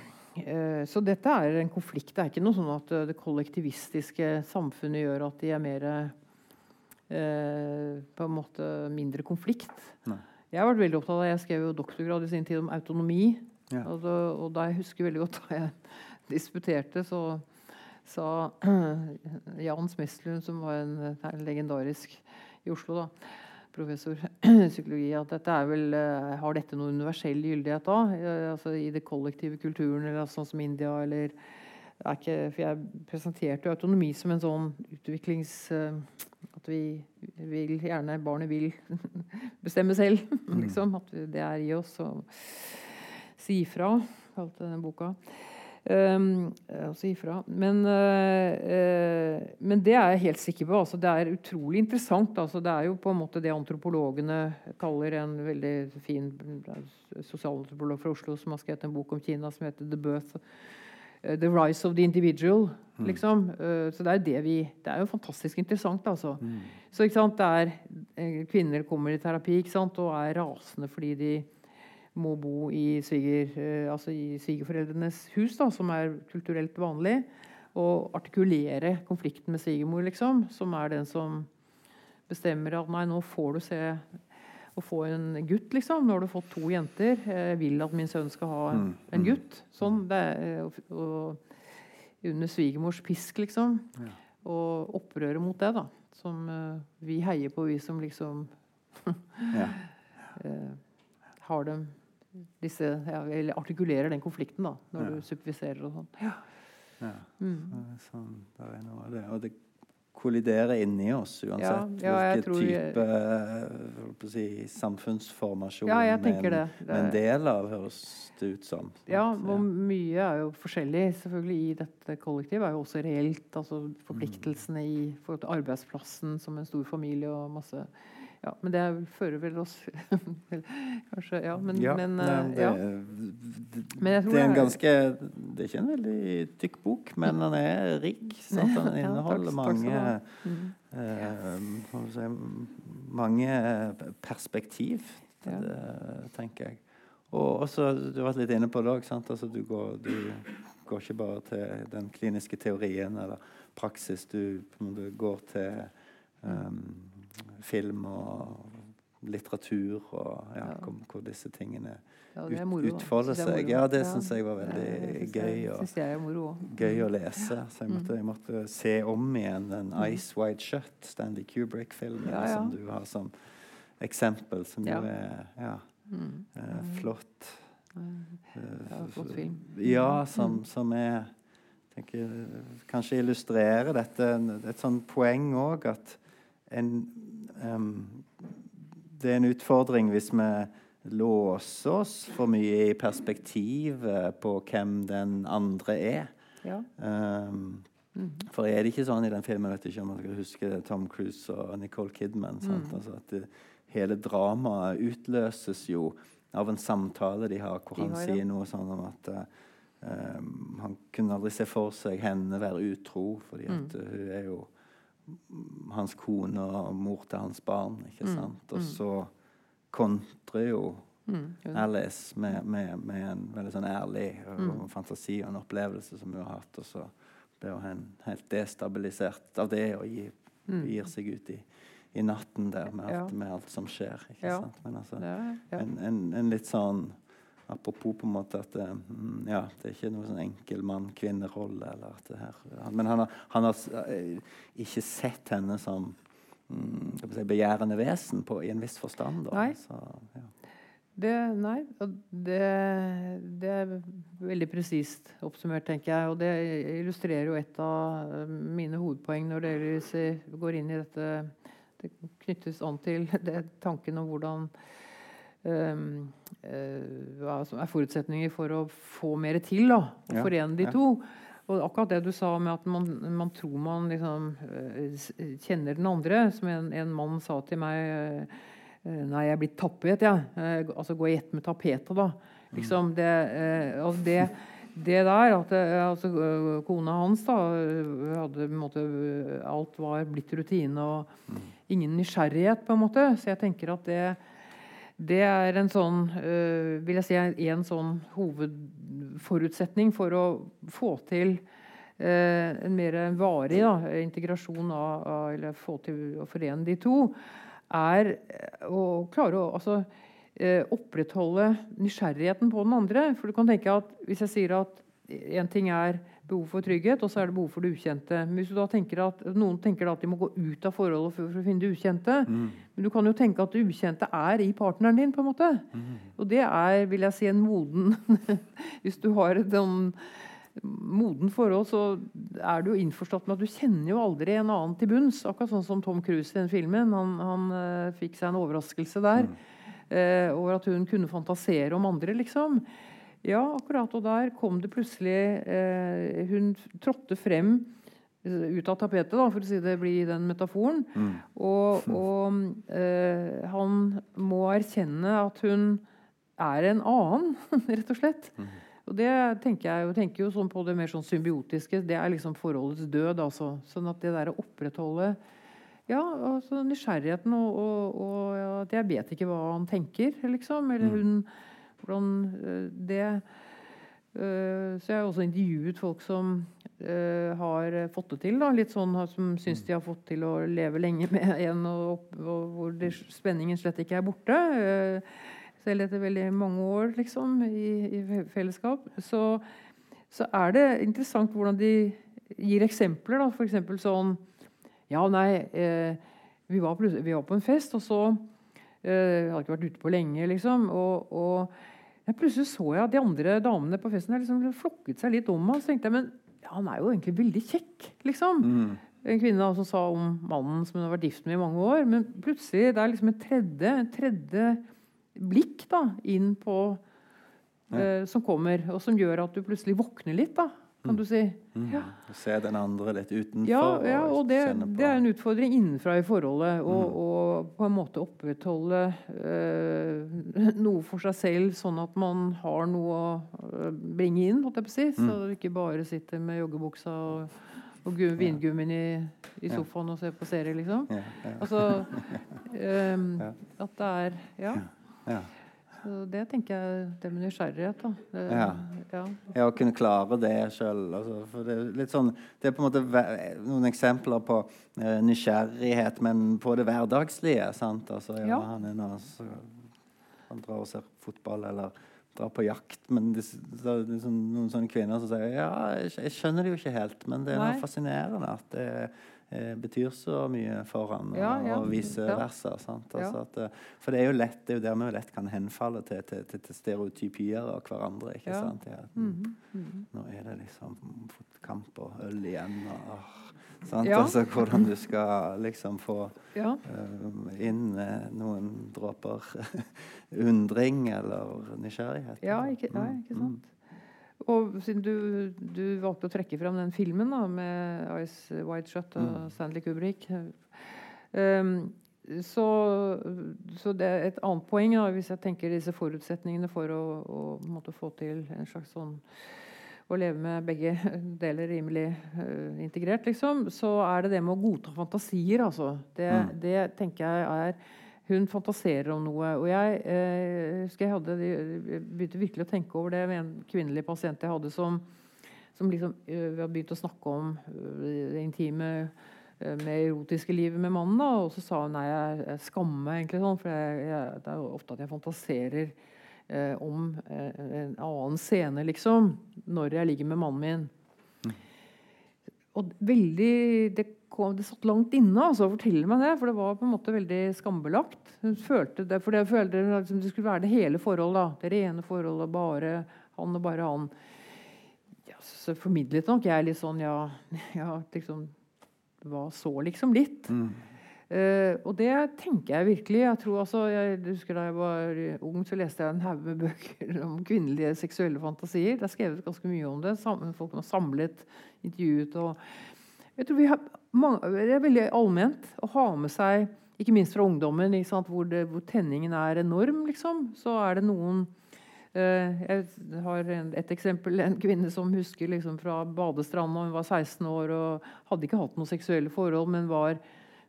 B: eh, så dette er en konflikt. Det er ikke noe sånn at eh, det kollektivistiske samfunnet gjør at de er mer eh, På en måte mindre konflikt.
A: Nei.
B: Jeg har vært veldig opptatt av, jeg skrev jo doktorgrad i sin tid om autonomi. Ja. Altså, og da jeg husker veldig godt da jeg disputerte, så sa Jan Smeslund, som var en, en legendarisk i Oslo, da, professor i psykologi, at dette er vel, uh, har dette noen universell gyldighet da? Altså I det kollektive kulturen, eller sånn som India, eller ikke, For jeg presenterte jo autonomi som en sånn utviklings... Uh, at vi vil gjerne Barnet vil bestemme selv, mm. liksom. At det er i oss å si ifra, kalte denne boka. Um, altså ifra. Men, uh, men, det er jeg helt sikker på. Altså, det er utrolig interessant. Altså, det er jo på en måte det antropologene kaller en veldig fin sosialantropolog fra Oslo som har skrevet en bok om Kina som heter 'The Birth'. Uh, the Rise of the Individual. Mm. Liksom. Uh, så det er, det, vi, det er jo fantastisk interessant. Altså. Mm. Så det er Kvinner kommer i terapi og er rasende fordi de må bo i, sviger, eh, altså i svigerforeldrenes hus, da, som er kulturelt vanlig. Og artikulere konflikten med svigermor, liksom, som er den som bestemmer at nei, nå får du se å få en gutt, liksom. Nå har du fått to jenter. Jeg vil at min sønn skal ha en, mm, en mm. gutt. Sånn. Det er, og, og, under svigermors pisk, liksom. Ja. Og opprøret mot det, da. Som uh, vi heier på, vi som liksom ja. uh, har dem disse, ja, eller artikulerer den konflikten da, når du superviserer og sånn. Ja.
A: ja. Mm. Sånn, det er noe av det. Og det kolliderer inni oss uansett hvilken type si, samfunnsformasjon
B: ja, jeg tenker det.
A: det er en del av, høres det ut som.
B: Ja, og mye er jo forskjellig selvfølgelig i dette kollektivet. er jo også reelt. altså Forpliktelsene i forhold til arbeidsplassen som en stor familie og masse ja, men det fører vel oss Kanskje Ja, men, ja, men, nei,
A: det,
B: ja.
A: Det, det, er en ganske Det er ikke en veldig tykk bok, men den er rik. Sant? Den inneholder mange mm. eh, si, mange perspektiv, det, tenker jeg. Og også, Du har vært litt inne på det òg. Altså, du, går, du går ikke bare til den kliniske teorien eller praksis. Du, du går til um, film og litteratur og ja, hvor, hvor, disse tingene ja, ut, utfolder seg. Ja, det syns jeg var veldig gøy,
B: og,
A: gøy å lese. Så jeg måtte, jeg måtte, se om igjen den mm. 'Ice Wide Shut', Stanley Kubrick-filmen, som du har som eksempel, som jo er ja, mm. eh, flott.
B: Ja, flott film.
A: Ja, som, som er tenker, Kanskje illustrerer dette et sånt poeng òg at en Det er en utfordring hvis vi låser oss for mye i perspektivet på hvem den andre er. Ja. Um, mm. For er det ikke sånn i den filmen vet ikke om dere husker huske Tom Cruise og Nicole Kidman mm. altså at det, Hele dramaet utløses jo av en samtale de har, hvor de han har, sier noe sånn om at um, han kunne aldri se for seg henne være utro, fordi at uh, hun er jo hans kone og mor til hans barn. ikke mm, sant? Og mm. så kontrer jo mm, Alice med, med, med, en veldig sånn ærlig og, mm. fantasi og en opplevelse som hun har hatt. Og så blir hun helt destabilisert av det og gir, gir seg ut i, i natten der med alt, med alt som skjer. ikke sant? Men altså, en, en, en, litt sånn Apropos på en måte at det, mm, ja, det er ikke noe sånn enkel mann-kvinne-rolle. Men han har, han har, eh, ikke sett henne som mm, si, begjærende vesen på, i en viss forstand. Da.
B: Nei. Så, ja. det, nei. Det, det, er veldig presist oppsummert, tenker jeg. Og det illustrerer jo et av eh, mine hovedpoeng når dere går inn i dette. Det knyttes an til det, tanken om hvordan eh, hva som er forutsetninger for å få mer til. da, og ja, Forene de ja. to. Og akkurat det du sa med at man, man tror man liksom uh, kjenner den andre, som en, en mann sa til meg uh, Nei, jeg er blitt tappet, jeg. Ja. Altså gå i ett med tapetet, da. Liksom, det, altså det, det, der at altså, Kona hans da hadde på en måte Alt var blitt rutine og mm. ingen nysgjerrighet, på en måte. Så jeg tenker at det det er en sånn, øh, vil jeg si, en sånn hovedforutsetning for å få til øh, en mer varig da, integrasjon av, Eller få til å forene de to, er å klare å altså, opprettholde nysgjerrigheten på den andre. For du kan tenke at Hvis jeg sier at en ting er behov for trygghet, og så er det behov for det ukjente. Men hvis du da tenker at, Noen tenker da at de må gå ut av forholdet for, for å finne det ukjente.
A: Mm.
B: Men du kan jo tenke at det ukjente er i partneren din. på en måte.
A: Mm.
B: Og det er vil jeg si, en moden Hvis du har et sånn moden forhold, så er du jo innforstått med at du kjenner jo aldri en annen til bunns. Akkurat sånn som Tom Cruise i den filmen. Han, han uh, fikk seg en overraskelse der. Uh, over at hun kunne fantasere om andre, liksom. Ja, akkurat. Og der kom det plutselig eh, Hun trådte frem ut av tapetet, da, for å si det blir den metaforen.
A: Mm.
B: Og, og han må erkjenne at hun er en annen, rett og slett.
A: Mm.
B: Og det tenker jeg, jo, tenker jo sånn på det mer sånn symbiotiske. Det er liksom forholdets død. altså. Sånn at det der å opprettholde ja, altså nysgjerrigheten og, og, og at jeg vet ikke hva han tenker, liksom. Eller hun Hvordan det Uh, så jeg har også intervjuet folk som uh, har fått det til. Da, litt sånn Som syns de har fått til å leve lenge med en, og, og hvor det, spenningen slett ikke er borte. Selv etter veldig mange år liksom, i, i fellesskap. Så, så, er det interessant hvordan de gir eksempler. F.eks. sånn Ja, nei, vi var, vi, var på en fest, og så Hadde ikke vært ute på lenge, liksom. og, og plutselig så jeg at de andre damene på festen liksom flokket seg litt om meg. Så tenkte jeg men ja, han er jo egentlig veldig kjekk, liksom.
A: Mm.
B: En kvinne da, som sa om mannen som hun har vært gift med i mange år. Men plutselig det er liksom en tredje, en tredje blikk da, inn på
A: Ja.
B: eh, som kommer, og som gjør at du plutselig våkner litt, da, kan du si.
A: Mm.
B: Ja.
A: Se den andre litt utenfor.
B: Ja, ja og det, det er en utfordring innenfra i forholdet.
A: Mm.
B: Å på en måte opprettholde eh, noe for seg selv, sånn at man har noe å eh, bringe inn. Holdt jeg på å si, Så
A: Mm.
B: du ikke bare sitter med joggebuksa og, og gu- vingummien i, i
A: Ja.
B: sofaen og ser på serie, liksom.
A: ja, ja,
B: Altså eh,
A: Ja.
B: At det er Ja. Så det tenker jeg det med nysgjerrighet. Det,
A: Ja.
B: ja.
A: Ja, å kunne klare det sjøl. Altså, det er sånn Det er på en måte noen eksempler på uh, nysgjerrighet, men på det hverdagslige. sant? Altså, ja,
B: Ja.
A: Han er nå Han drar og ser fotball eller drar på jakt. Men det, så, er liksom noen sånne kvinner som sier ja, jeg, skjønner det jo ikke helt, men det er noe
B: Nei.
A: fascinerende at det eh, betyr så mye for han, og,
B: Ja, ja.
A: og vice versa. sant? Altså at, eh, for det er jo lett, det er jo der vi lett kan henfalle til, til, til, til stereotypier av hverandre. ikke
B: Ja.
A: sant? Ja.
B: Mm -hmm.
A: Nå er det liksom fotkamp og øl igjen. Og?
B: Ja.
A: Altså, hvordan du skal liksom få
B: ja.
A: uh, inn uh, noen dråper undring eller nysgjerrighet.
B: Ja, ikke, ja,
A: Mm,
B: ikke sant. Og siden du, du valgte å trekke fram den filmen da, med Ice Wide Shut og
A: Mm.
B: Stanley Kubrick um, så, så det er et annet poeng, da, hvis jeg tenker disse forutsetningene for å, å måtte få til en slags sånn å leve med begge deler rimelig uh, integrert, liksom, så er det det med å godta fantasier, altså. Det,
A: Mm.
B: det tenker jeg er Hun fantaserer om noe. Og jeg eh, husker jeg hadde jeg begynte virkelig å tenke over det med en kvinnelig pasient jeg hadde som, som liksom eh, Vi hadde begynt å snakke om eh, det intime eh, med erotiske livet med mannen. da, Og så sa hun nei, jeg, skammer meg egentlig sånn, for jeg, jeg, det er jo ofte at jeg fantaserer eh, om eh, en annen scene, liksom, når jeg ligger med mannen min. Og veldig det, kom, det satt langt inne altså, å fortelle meg det, for det var på en måte veldig skambelagt. Hun følte det, for jeg følte liksom, det skulle være det hele forholdet. da, Det rene forholdet, bare han og bare han. Ja, så formidlet nok jeg litt sånn ja, ja liksom, Hva så, liksom? Litt.
A: Mm.
B: Eh, og det tenker jeg virkelig. Jeg tror altså, jeg husker Da jeg var ung, så leste jeg en haug med bøker om kvinnelige seksuelle fantasier. Det er skrevet ganske mye om det. Sammen, folk har samlet, intervjuet og jeg tror vi mange, Det er veldig allment å ha med seg, ikke minst fra ungdommen, ikke sant, hvor, det, hvor tenningen er enorm, liksom. Så er det noen eh, Jeg har et eksempel. En kvinne som husker liksom fra badestranda. Hun var 16 år og hadde ikke hatt noen seksuelle forhold, men var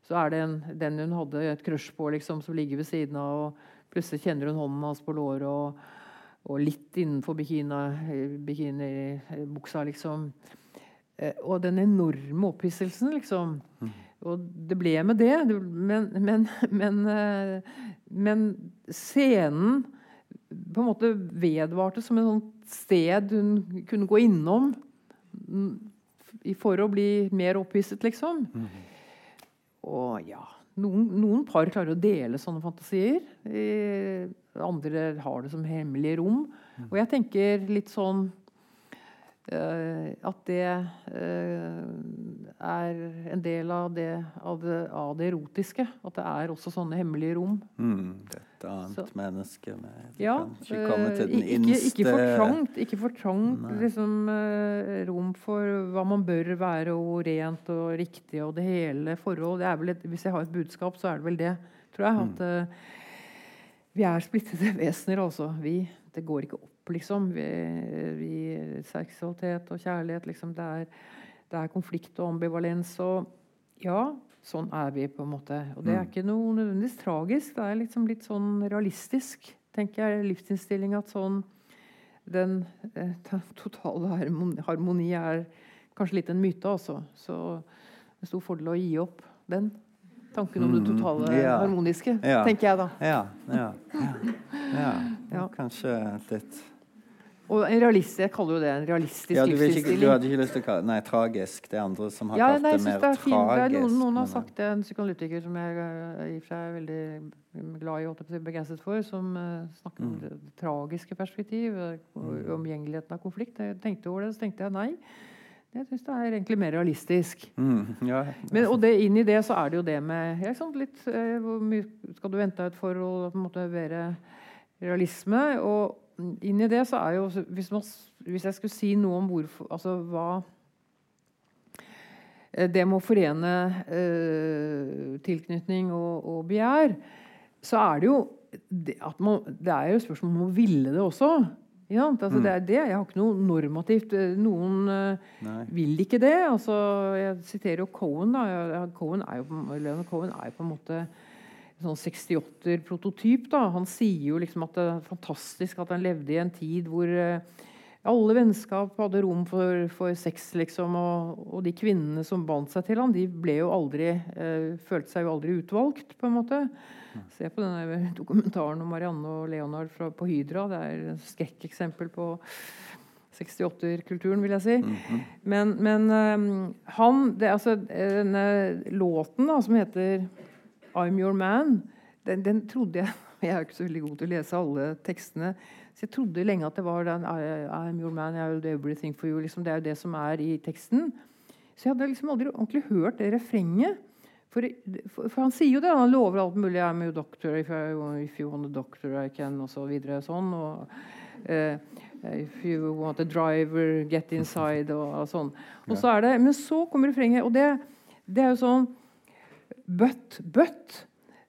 B: så er det en, den hun hadde et crush på, liksom, som ligger ved siden av. og Plutselig kjenner hun hånden hans på låret, og, og litt innenfor bikinibuksa, bikini, liksom. Eh, og den enorme opphisselsen, liksom. og det ble med det. Men, men, men, eh, men scenen på en måte vedvarte som et sånt sted hun kunne gå innom for å bli mer opphisset, liksom. Mm. Og ja noen, noen, par klarer å dele sånne fantasier. andre har det som hemmelige rom. Mm. Og jeg tenker litt sånn at det uh, er en del av det, av, det, av det, erotiske. At det er også sånne hemmelige rom.
A: Mm, et annet Så, menneske med
B: ja, ikke komme til den uh, ikke, ikke for trangt, ikke for trangt liksom, rom for hva man bør være, og rent og riktig og det hele forhold. Det et, hvis jeg har et budskap, så er det vel det, tror jeg. At vi er splittede vesener, altså. Vi, det går ikke opp liksom. Vi, vi, seksualitet og kjærlighet. Liksom, det, er, det, er, konflikt og ambivalens. Og ja, sånn er vi, på en måte. Og det er mm. ikke noe nødvendigvis tragisk. Det er liksom litt sånn realistisk, tenker jeg. Livsinnstilling at sånn den, den eh, totale harmoni er kanskje litt en myte, altså. Så det er stor fordel å gi opp den tanken om det mm-hmm. totale ja. harmoniske, ja. tenker jeg da.
A: Ja, ja, ja. Kanskje litt
B: og en realist, Jeg kaller jo det en realistisk ja,
A: du, du hadde ikke lyst til å kalle Nei, tragisk. Det er andre som har kalt det mer det tragisk.
B: Noen, noen, har sagt det, en psykoanalytiker som jeg eh, i og for seg er veldig glad i og begeistret for, som uh, snakker om mm. det, det tragiske perspektiv, uh, omgjengeligheten av konflikt. Jeg tenkte over det, så tenkte jeg nei. Jeg syns det er egentlig mer realistisk.
A: Mm, ja.
B: Men, og det, inn i det så er det jo det med ja, sånn litt, eh, Hvor mye skal du vente ut for å på en måte være realisme? Og inn i det så er jo Hvis, man, hvis jeg skulle si noe om hvorfor Altså hva eh, Det med å forene eh, tilknytning og, og, begjær, så er det jo det, man, det er jo spørsmål om å ville det også. Ja, altså, mm. det er det. Jeg har ikke noe normativt eh, Noen uh, vil ikke det. Altså, jeg siterer jo Cohen. Da. Cohen er jo, Leonard Cohen er jo på en måte sånn 68-prototyp. Han sier jo liksom at det er fantastisk at han levde i en tid hvor eh, alle vennskap hadde rom for, for sex, liksom. Og, og, de kvinnene som bandt seg til ham, de ble jo aldri, eh, følte seg jo aldri utvalgt, på en måte. Se på denne dokumentaren om Marianne og Leonard fra, på Hydra. Det er et skrekkeksempel på 68-kulturen, vil jeg si. Mm -hmm. Men, men um, han det, altså, Denne låten da, som heter 'I'm Your Man', den, den, trodde jeg Jeg er ikke så veldig god til å lese alle tekstene. Så jeg trodde lenge at det var den 'I'm your man, I will do everything for you'. Liksom, det er jo det som er i teksten. Så jeg hadde liksom aldri ordentlig hørt det refrenget. For, for, for, han sier jo det. Han lover alt mulig. 'I'm your doctor. If, I, if you want a doctor, I can', og så videre. Sånn. Og, uh, If you want a driver, get inside, og, og sånn. Og så er det, men så kommer refrenget, og det, det er jo sånn But, but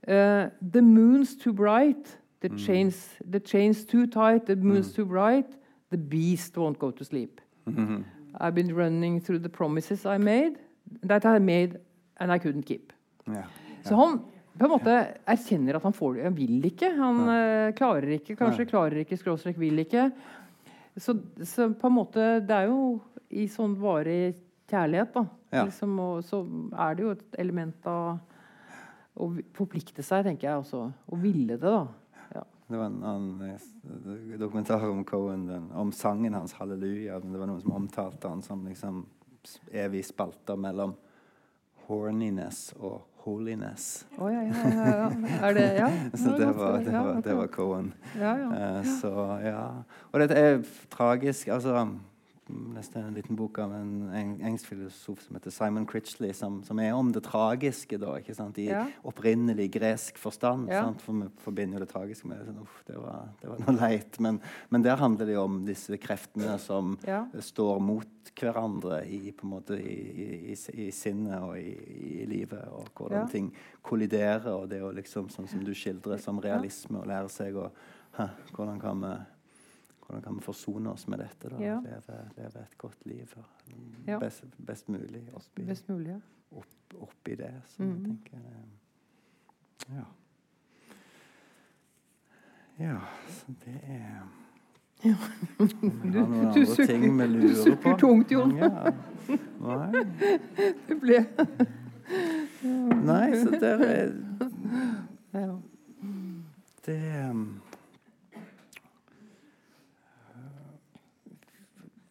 B: uh, the moon's too bright, the, mm. chains, the chain's too tight, the moon's mm. too bright, the beast won't go to sleep. I've been running through the promises I made, that I made, and I couldn't keep. Yeah. Så han på en måte erkjenner at han får det. Han vil ikke. Han uh, klarer ikke, kanskje klarer ikke, skråstrek vil ikke. Så, så, på en måte Det er jo i sånn varig kjærlighet, da. Ja. Liksom, og, så er det jo et element av å forplikte seg, tenker jeg også. Å ville det, da. Ja.
A: Det var en annen dokumentar om Cohen, den, om sangen hans 'Halleluja'. Det var noen som omtalte han som liksom evig spalter mellom horniness og holiness.
B: Oh, ja, ja, ja, Er det Ja.
A: så det var, det var, det var Cohen. Uh, så ja. Og dette er tragisk. altså leste en liten bok av en engelsk filosof som heter Simon Critchley, som, som er om det tragiske da, i ja. opprinnelig gresk forstand. Ja. For vi forbinder jo det tragiske med sånn, uff, det, var, det var noe leit. Men, men, der handler det jo om disse kreftene som ja. står mot hverandre i, måte, i, i, i sinnet og i, livet, og hvordan ting kolliderer. Og det er jo liksom sånn som du skildrer, som realisme, å lære seg å Hvordan kan vi hvordan kan vi forsone oss med dette? Ja. Leve, leve, et godt liv. Ja. Best, best, mulig oppi,
B: best mulig,
A: opp, oppi det. Så mm. jeg tenker Ja. Ja, så det er ja. Du, du på.
B: Du sukker tungt, Jon.
A: Ja. Nei.
B: Det ble
A: Nei, så der er. Det um,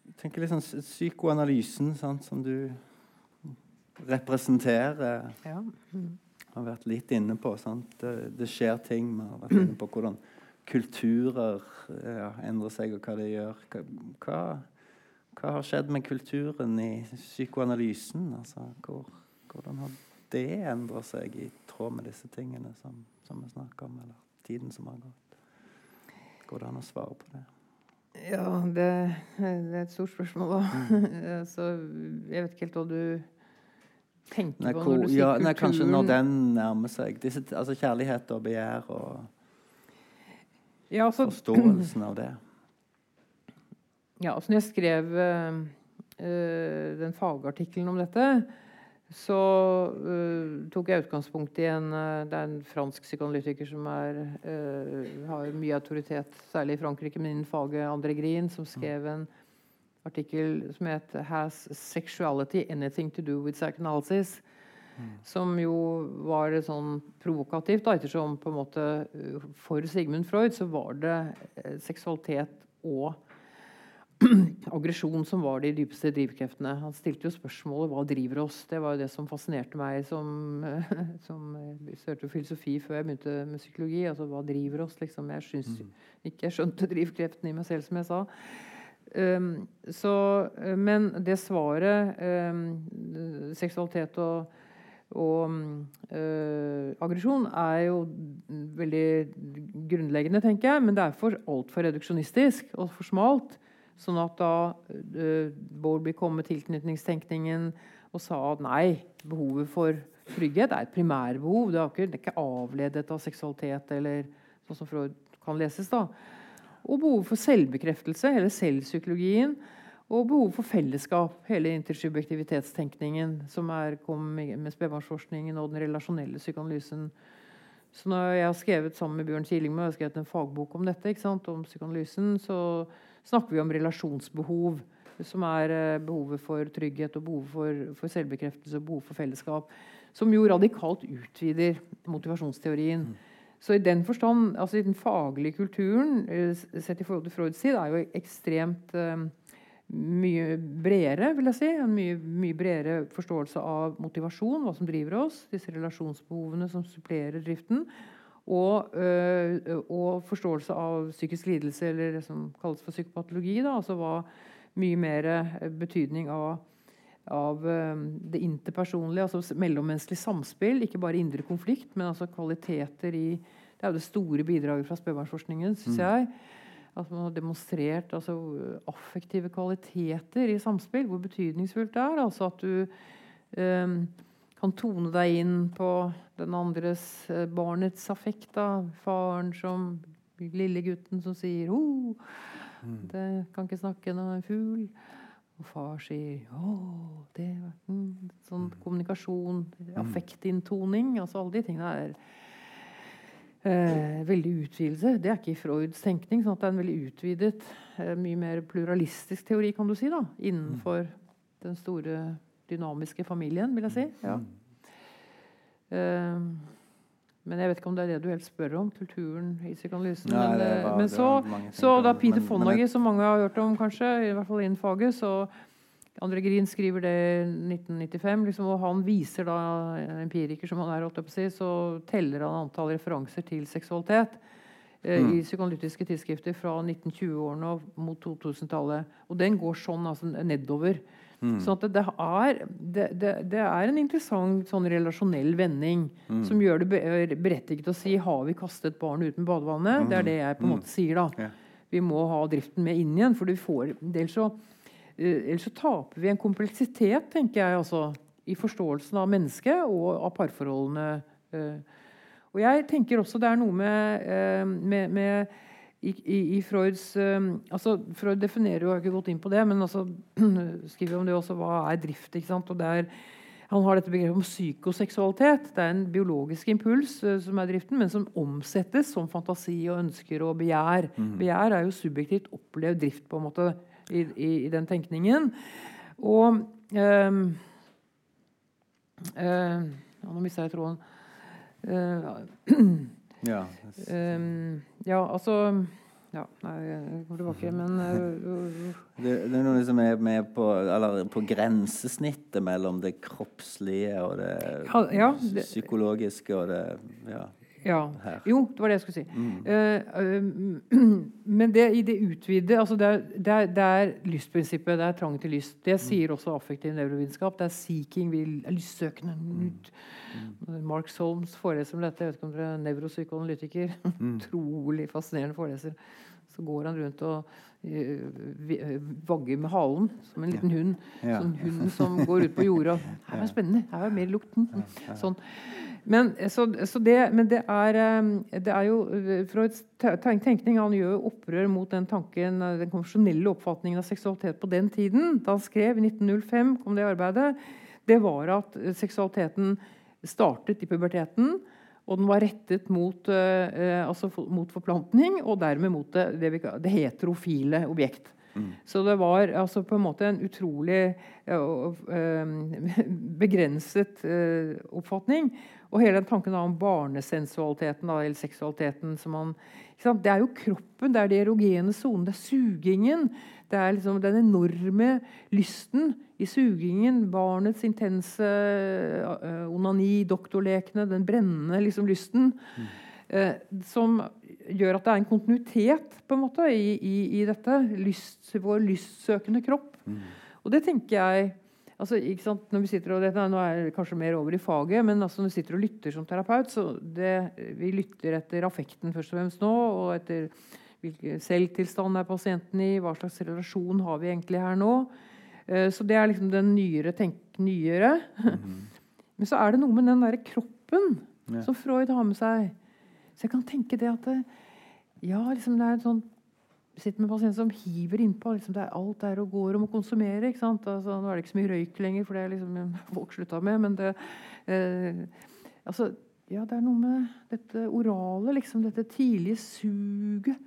A: Jeg tenker litt sånn psykoanalysen sant, som du representerer,
B: Ja.
A: har vært litt inne på. Det, det skjer ting. Vi har vært inne på hvordan kulturer ja, endrer seg, og hva det gjør. Hva, hva har skjedd med kulturen i psykoanalysen? Altså, hvor, hvordan har det endra seg i tråd med disse tingene som, som vi snakker om, eller tiden som har gått? Går det an å svare på det?
B: Ja, det, det er et stort spørsmål, da. Så jeg vet ikke helt hva du tenker
A: Nei,
B: på når du sier
A: ja,
B: kulturen.
A: nei, kanskje når den nærmer seg. Disse, altså kjærlighet og begjær og
B: ja, altså,
A: forståelsen av det.
B: Ja, altså når jeg skrev eh, den fagartikkelen om dette, så uh, tok jeg utgangspunkt i en uh, Det er en fransk psykoanalytiker som er, uh, har mye autoritet, særlig i Frankrike, men innen faget André Green, som skrev en artikkel som het 'Has sexuality anything to do with psychoanalysis?' Som jo var sånn provokativt, da, ettersom på en måte for Sigmund Freud så var det seksualitet og aggresjon som var de dypeste drivkreftene. Han stilte jo spørsmålet hva driver oss. Det var jo det som fascinerte meg som, som studerte filosofi før jeg begynte med psykologi. altså Hva driver oss? liksom. Jeg syns ikke jeg skjønte drivkreften i meg selv, som jeg sa. Um, så, uh, men det svaret um, Seksualitet og, og uh, aggresjon er jo veldig grunnleggende, tenker jeg. Men det er for altfor reduksjonistisk og for smalt. Sånn at da uh, Bowlby kom med tilknytningstenkningen og sa at nei, behovet for trygghet er et primærbehov. Det er ikke, det er ikke avledet av seksualitet eller sånn som Freud kan leses. da. Og behovet for selvbekreftelse, hele selvpsykologien. Og behovet for fellesskap, hele intersubjektivitetstenkningen som er, kom med spedbarnsforskningen og den relasjonelle psykoanalysen. Så når jeg har skrevet sammen med Bjørn Kilingmo jeg har skrevet en fagbok om dette, om psykoanalysen, så snakker vi om relasjonsbehov. Som er eh, behovet for trygghet og behovet for, for selvbekreftelse og behovet for fellesskap. Som jo radikalt utvider motivasjonsteorien. Så i den forstand, altså i den faglige kulturen, eh, sett i forhold til Freuds tid, er jo ekstremt eh, mye bredere, vil jeg si. En mye, mye bredere forståelse av motivasjon, hva som driver oss. Disse relasjonsbehovene som supplerer driften. Og, og forståelse av psykisk lidelse, eller det som kalles for psykopatologi. Da, altså var mye mer betydning av, av det interpersonlige, altså mellommenneskelig samspill. Ikke bare indre konflikt, men altså kvaliteter i Det er jo det store bidraget fra spedbarnsforskningen, syns jeg. At man har demonstrert altså, affektive kvaliteter i samspill. Hvor betydningsfullt det er. Altså at du øh, kan tone deg inn på den andres eh, barnets affekt. Da. Faren som Lille gutten som sier oh, det kan ikke snakke når en fugl. Og far sier å, det mm, Sånn kommunikasjon, affektinntoning. Altså alle de tingene er eh, veldig utvidelse. Det er ikke i Freuds tenkning. sånn at det er en veldig utvidet, eh, mye mer pluralistisk teori, kan du si, da, innenfor den store dynamiske familien, vil jeg si. Ja. Uh, men jeg vet ikke om det er det du helst spør om, kulturen i psykoanalysen.
A: Nei,
B: Men, eh,
A: var-
B: men så, så da. Peter
A: Men-
B: Fonagy, som mange har hørt om, kanskje, i hvert fall innen faget, så André Grin skriver det i 1995, liksom, og han viser da, en empiriker som han er, si, så teller han antall referanser til seksualitet eh,
A: Mm.
B: i psykoanalytiske tidsskrifter fra 1920-årene og mot 2000-tallet. Og den går sånn altså, nedover.
A: Mm.
B: Så at det, det, er, det, det, det er en interessant sånn relasjonell vending
A: Mm.
B: som gjør det be- berettiget å si har vi kastet barn uten badevannet? Det er det jeg på en
A: Mm.
B: måte sier. da.
A: Ja.
B: Vi må ha driften med inn igjen. for får, ellers, så, eh, ellers så taper vi en kompleksitet, tenker jeg, altså, i forståelsen av mennesket og av parforholdene. eh. Og jeg tenker også det er noe med, eh, med, med i, i, i Freuds eh, altså Freud definerer jo, jeg har ikke gått inn på det, men altså, skriver om det også, hva er drift? ikke sant? Og det er, han har dette begrepet om psykoseksualitet. Det er en biologisk impuls uh, som er driften, men som omsettes som fantasi og ønsker og begjær. Begjær er jo subjektivt opplevd drift på en måte i, i, i den tenkningen. Og eh, Ja, nå mista jeg tråden. Uh,
A: ja.
B: Um, ja, altså ja, nei, jeg kommer tilbake, men uh,
A: det, det, er noe som er med på, eller på grensesnittet mellom det kroppslige og det,
B: ja, det
A: psykologiske og det ja.
B: Ja. Jo, det var det jeg skulle si. Mm. Uh, uh, men det i det utvide altså det, er, det, er, det, er, lystprinsippet. Det er trang til lyst. Det mm. sier også affektiv nevrovitenskap. Det er seeking, vil, lystsøkende. Mm. Mm. Mark Solms foreleser om dette. Jeg vet ikke om dere er nevropsykoanalytiker. Mm. Utrolig fascinerende foreser. Så går han rundt og uh, vagger med halen som en liten hund. Ja. Sånn hund som går ut på jordet. Her er det spennende. Her er mer lukten. Sånn. Men, så, så det, men det, er, det, er, jo eh, Freuds tenkning Han gjør opprør mot den tanken, eh, den konvensjonelle oppfatningen av seksualitet på den tiden. Da han skrev i 1905 kom det arbeidet, det var at eh, seksualiteten startet i puberteten. Og den var rettet mot, eh, altså mot forplantning, og dermed mot det, det, det heterofile objekt. Mm. Så det var altså på en måte en utrolig uh, begrenset uh, oppfatning. Og hele den tanken om barnesensualiteten da, eller seksualiteten man, Det er jo kroppen, det er de erogene sonene, det er sugingen. Det er liksom den enorme lysten i sugingen, barnets intense uh, onani, doktorlekene, den brennende liksom, lysten. Mm. Uh, som gjør at det er en kontinuitet på en måte i, i, i dette. Lyst, vår lystsøkende kropp. Mm. Og det tenker jeg altså, ikke sant, når vi sitter og, dette, Nå er jeg kanskje mer over i faget, men altså, når vi sitter og lytter som terapeut, så det, vi lytter etter affekten først og fremst nå. og etter hvilken selvtilstand er pasienten i, hva slags relasjon har vi egentlig her nå. Uh, så det er liksom den nyere tenk nyere. Mm -hmm. Men så er det noe med den derre kroppen ja. som Freud har med seg. Så jeg kan tenke det at det, ja, liksom det er en sånn sitter med pasienter som hiver innpå. Liksom det er alt der og går om å konsumere. ikke sant? Altså, nå er det ikke så mye røyk lenger, for det er liksom folk slutta med. Men det eh, altså, ja, det er noe med dette orale, liksom. Dette tidlige suget.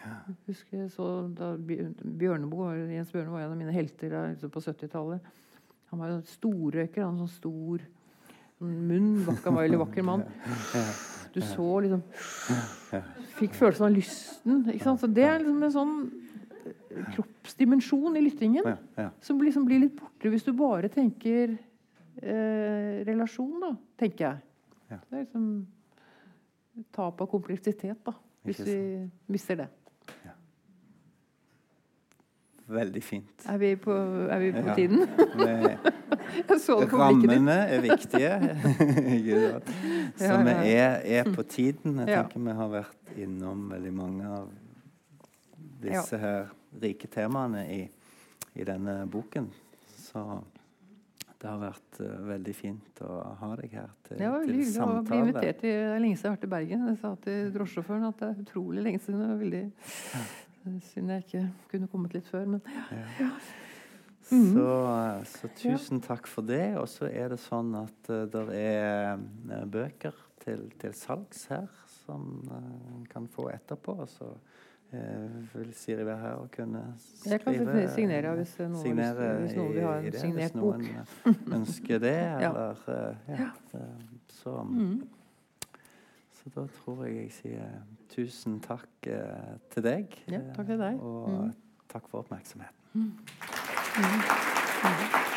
B: Jeg husker så da Bjørneboe, Jens Bjørneboe var en av mine helter på 70-tallet. Han var jo storrøyker. Han sånn stor sånn munn. Han var veldig vakker mann. Du så liksom Fikk følelsen av lysten. Så det er liksom en sånn eh, kroppsdimensjon i lyttingen som liksom blir litt borte hvis du bare tenker eh, relasjon, da, tenker jeg. Det er liksom tap av kompleksitet, da, hvis vi mister det.
A: Veldig fint.
B: Er vi på, er vi på ja. tiden?
A: Rammene er viktige. Så vi er, er, på tiden. Jeg tenker vi har vært innom veldig mange av disse her rike temaene i, i denne boken. Så det har vært uh, veldig fint å ha deg her til,
B: det var
A: til
B: samtale. å bli invitert til, det er lenge siden jeg har vært i Bergen. Jeg sa til drosjesjåføren at det er utrolig lenge siden. Det var veldig Synd jeg ikke kunne kommet litt før, men ja. ja.
A: Mm. Så, så, tusen takk for det. Og så er det sånn at uh, det er bøker til, til, salgs her som en uh, kan få etterpå. Så vil Siri være her og kunne skrive
B: Jeg kan signere hvis noen, signere hvis noen vil ha en signert bok. Hvis
A: noen ønsker det, eller ja. ja. så mm. Så da tror jeg jeg sier tusen takk eh, til deg.
B: Ja, takk til deg.
A: Og mm. takk for oppmerksomheten. Mm. Mm.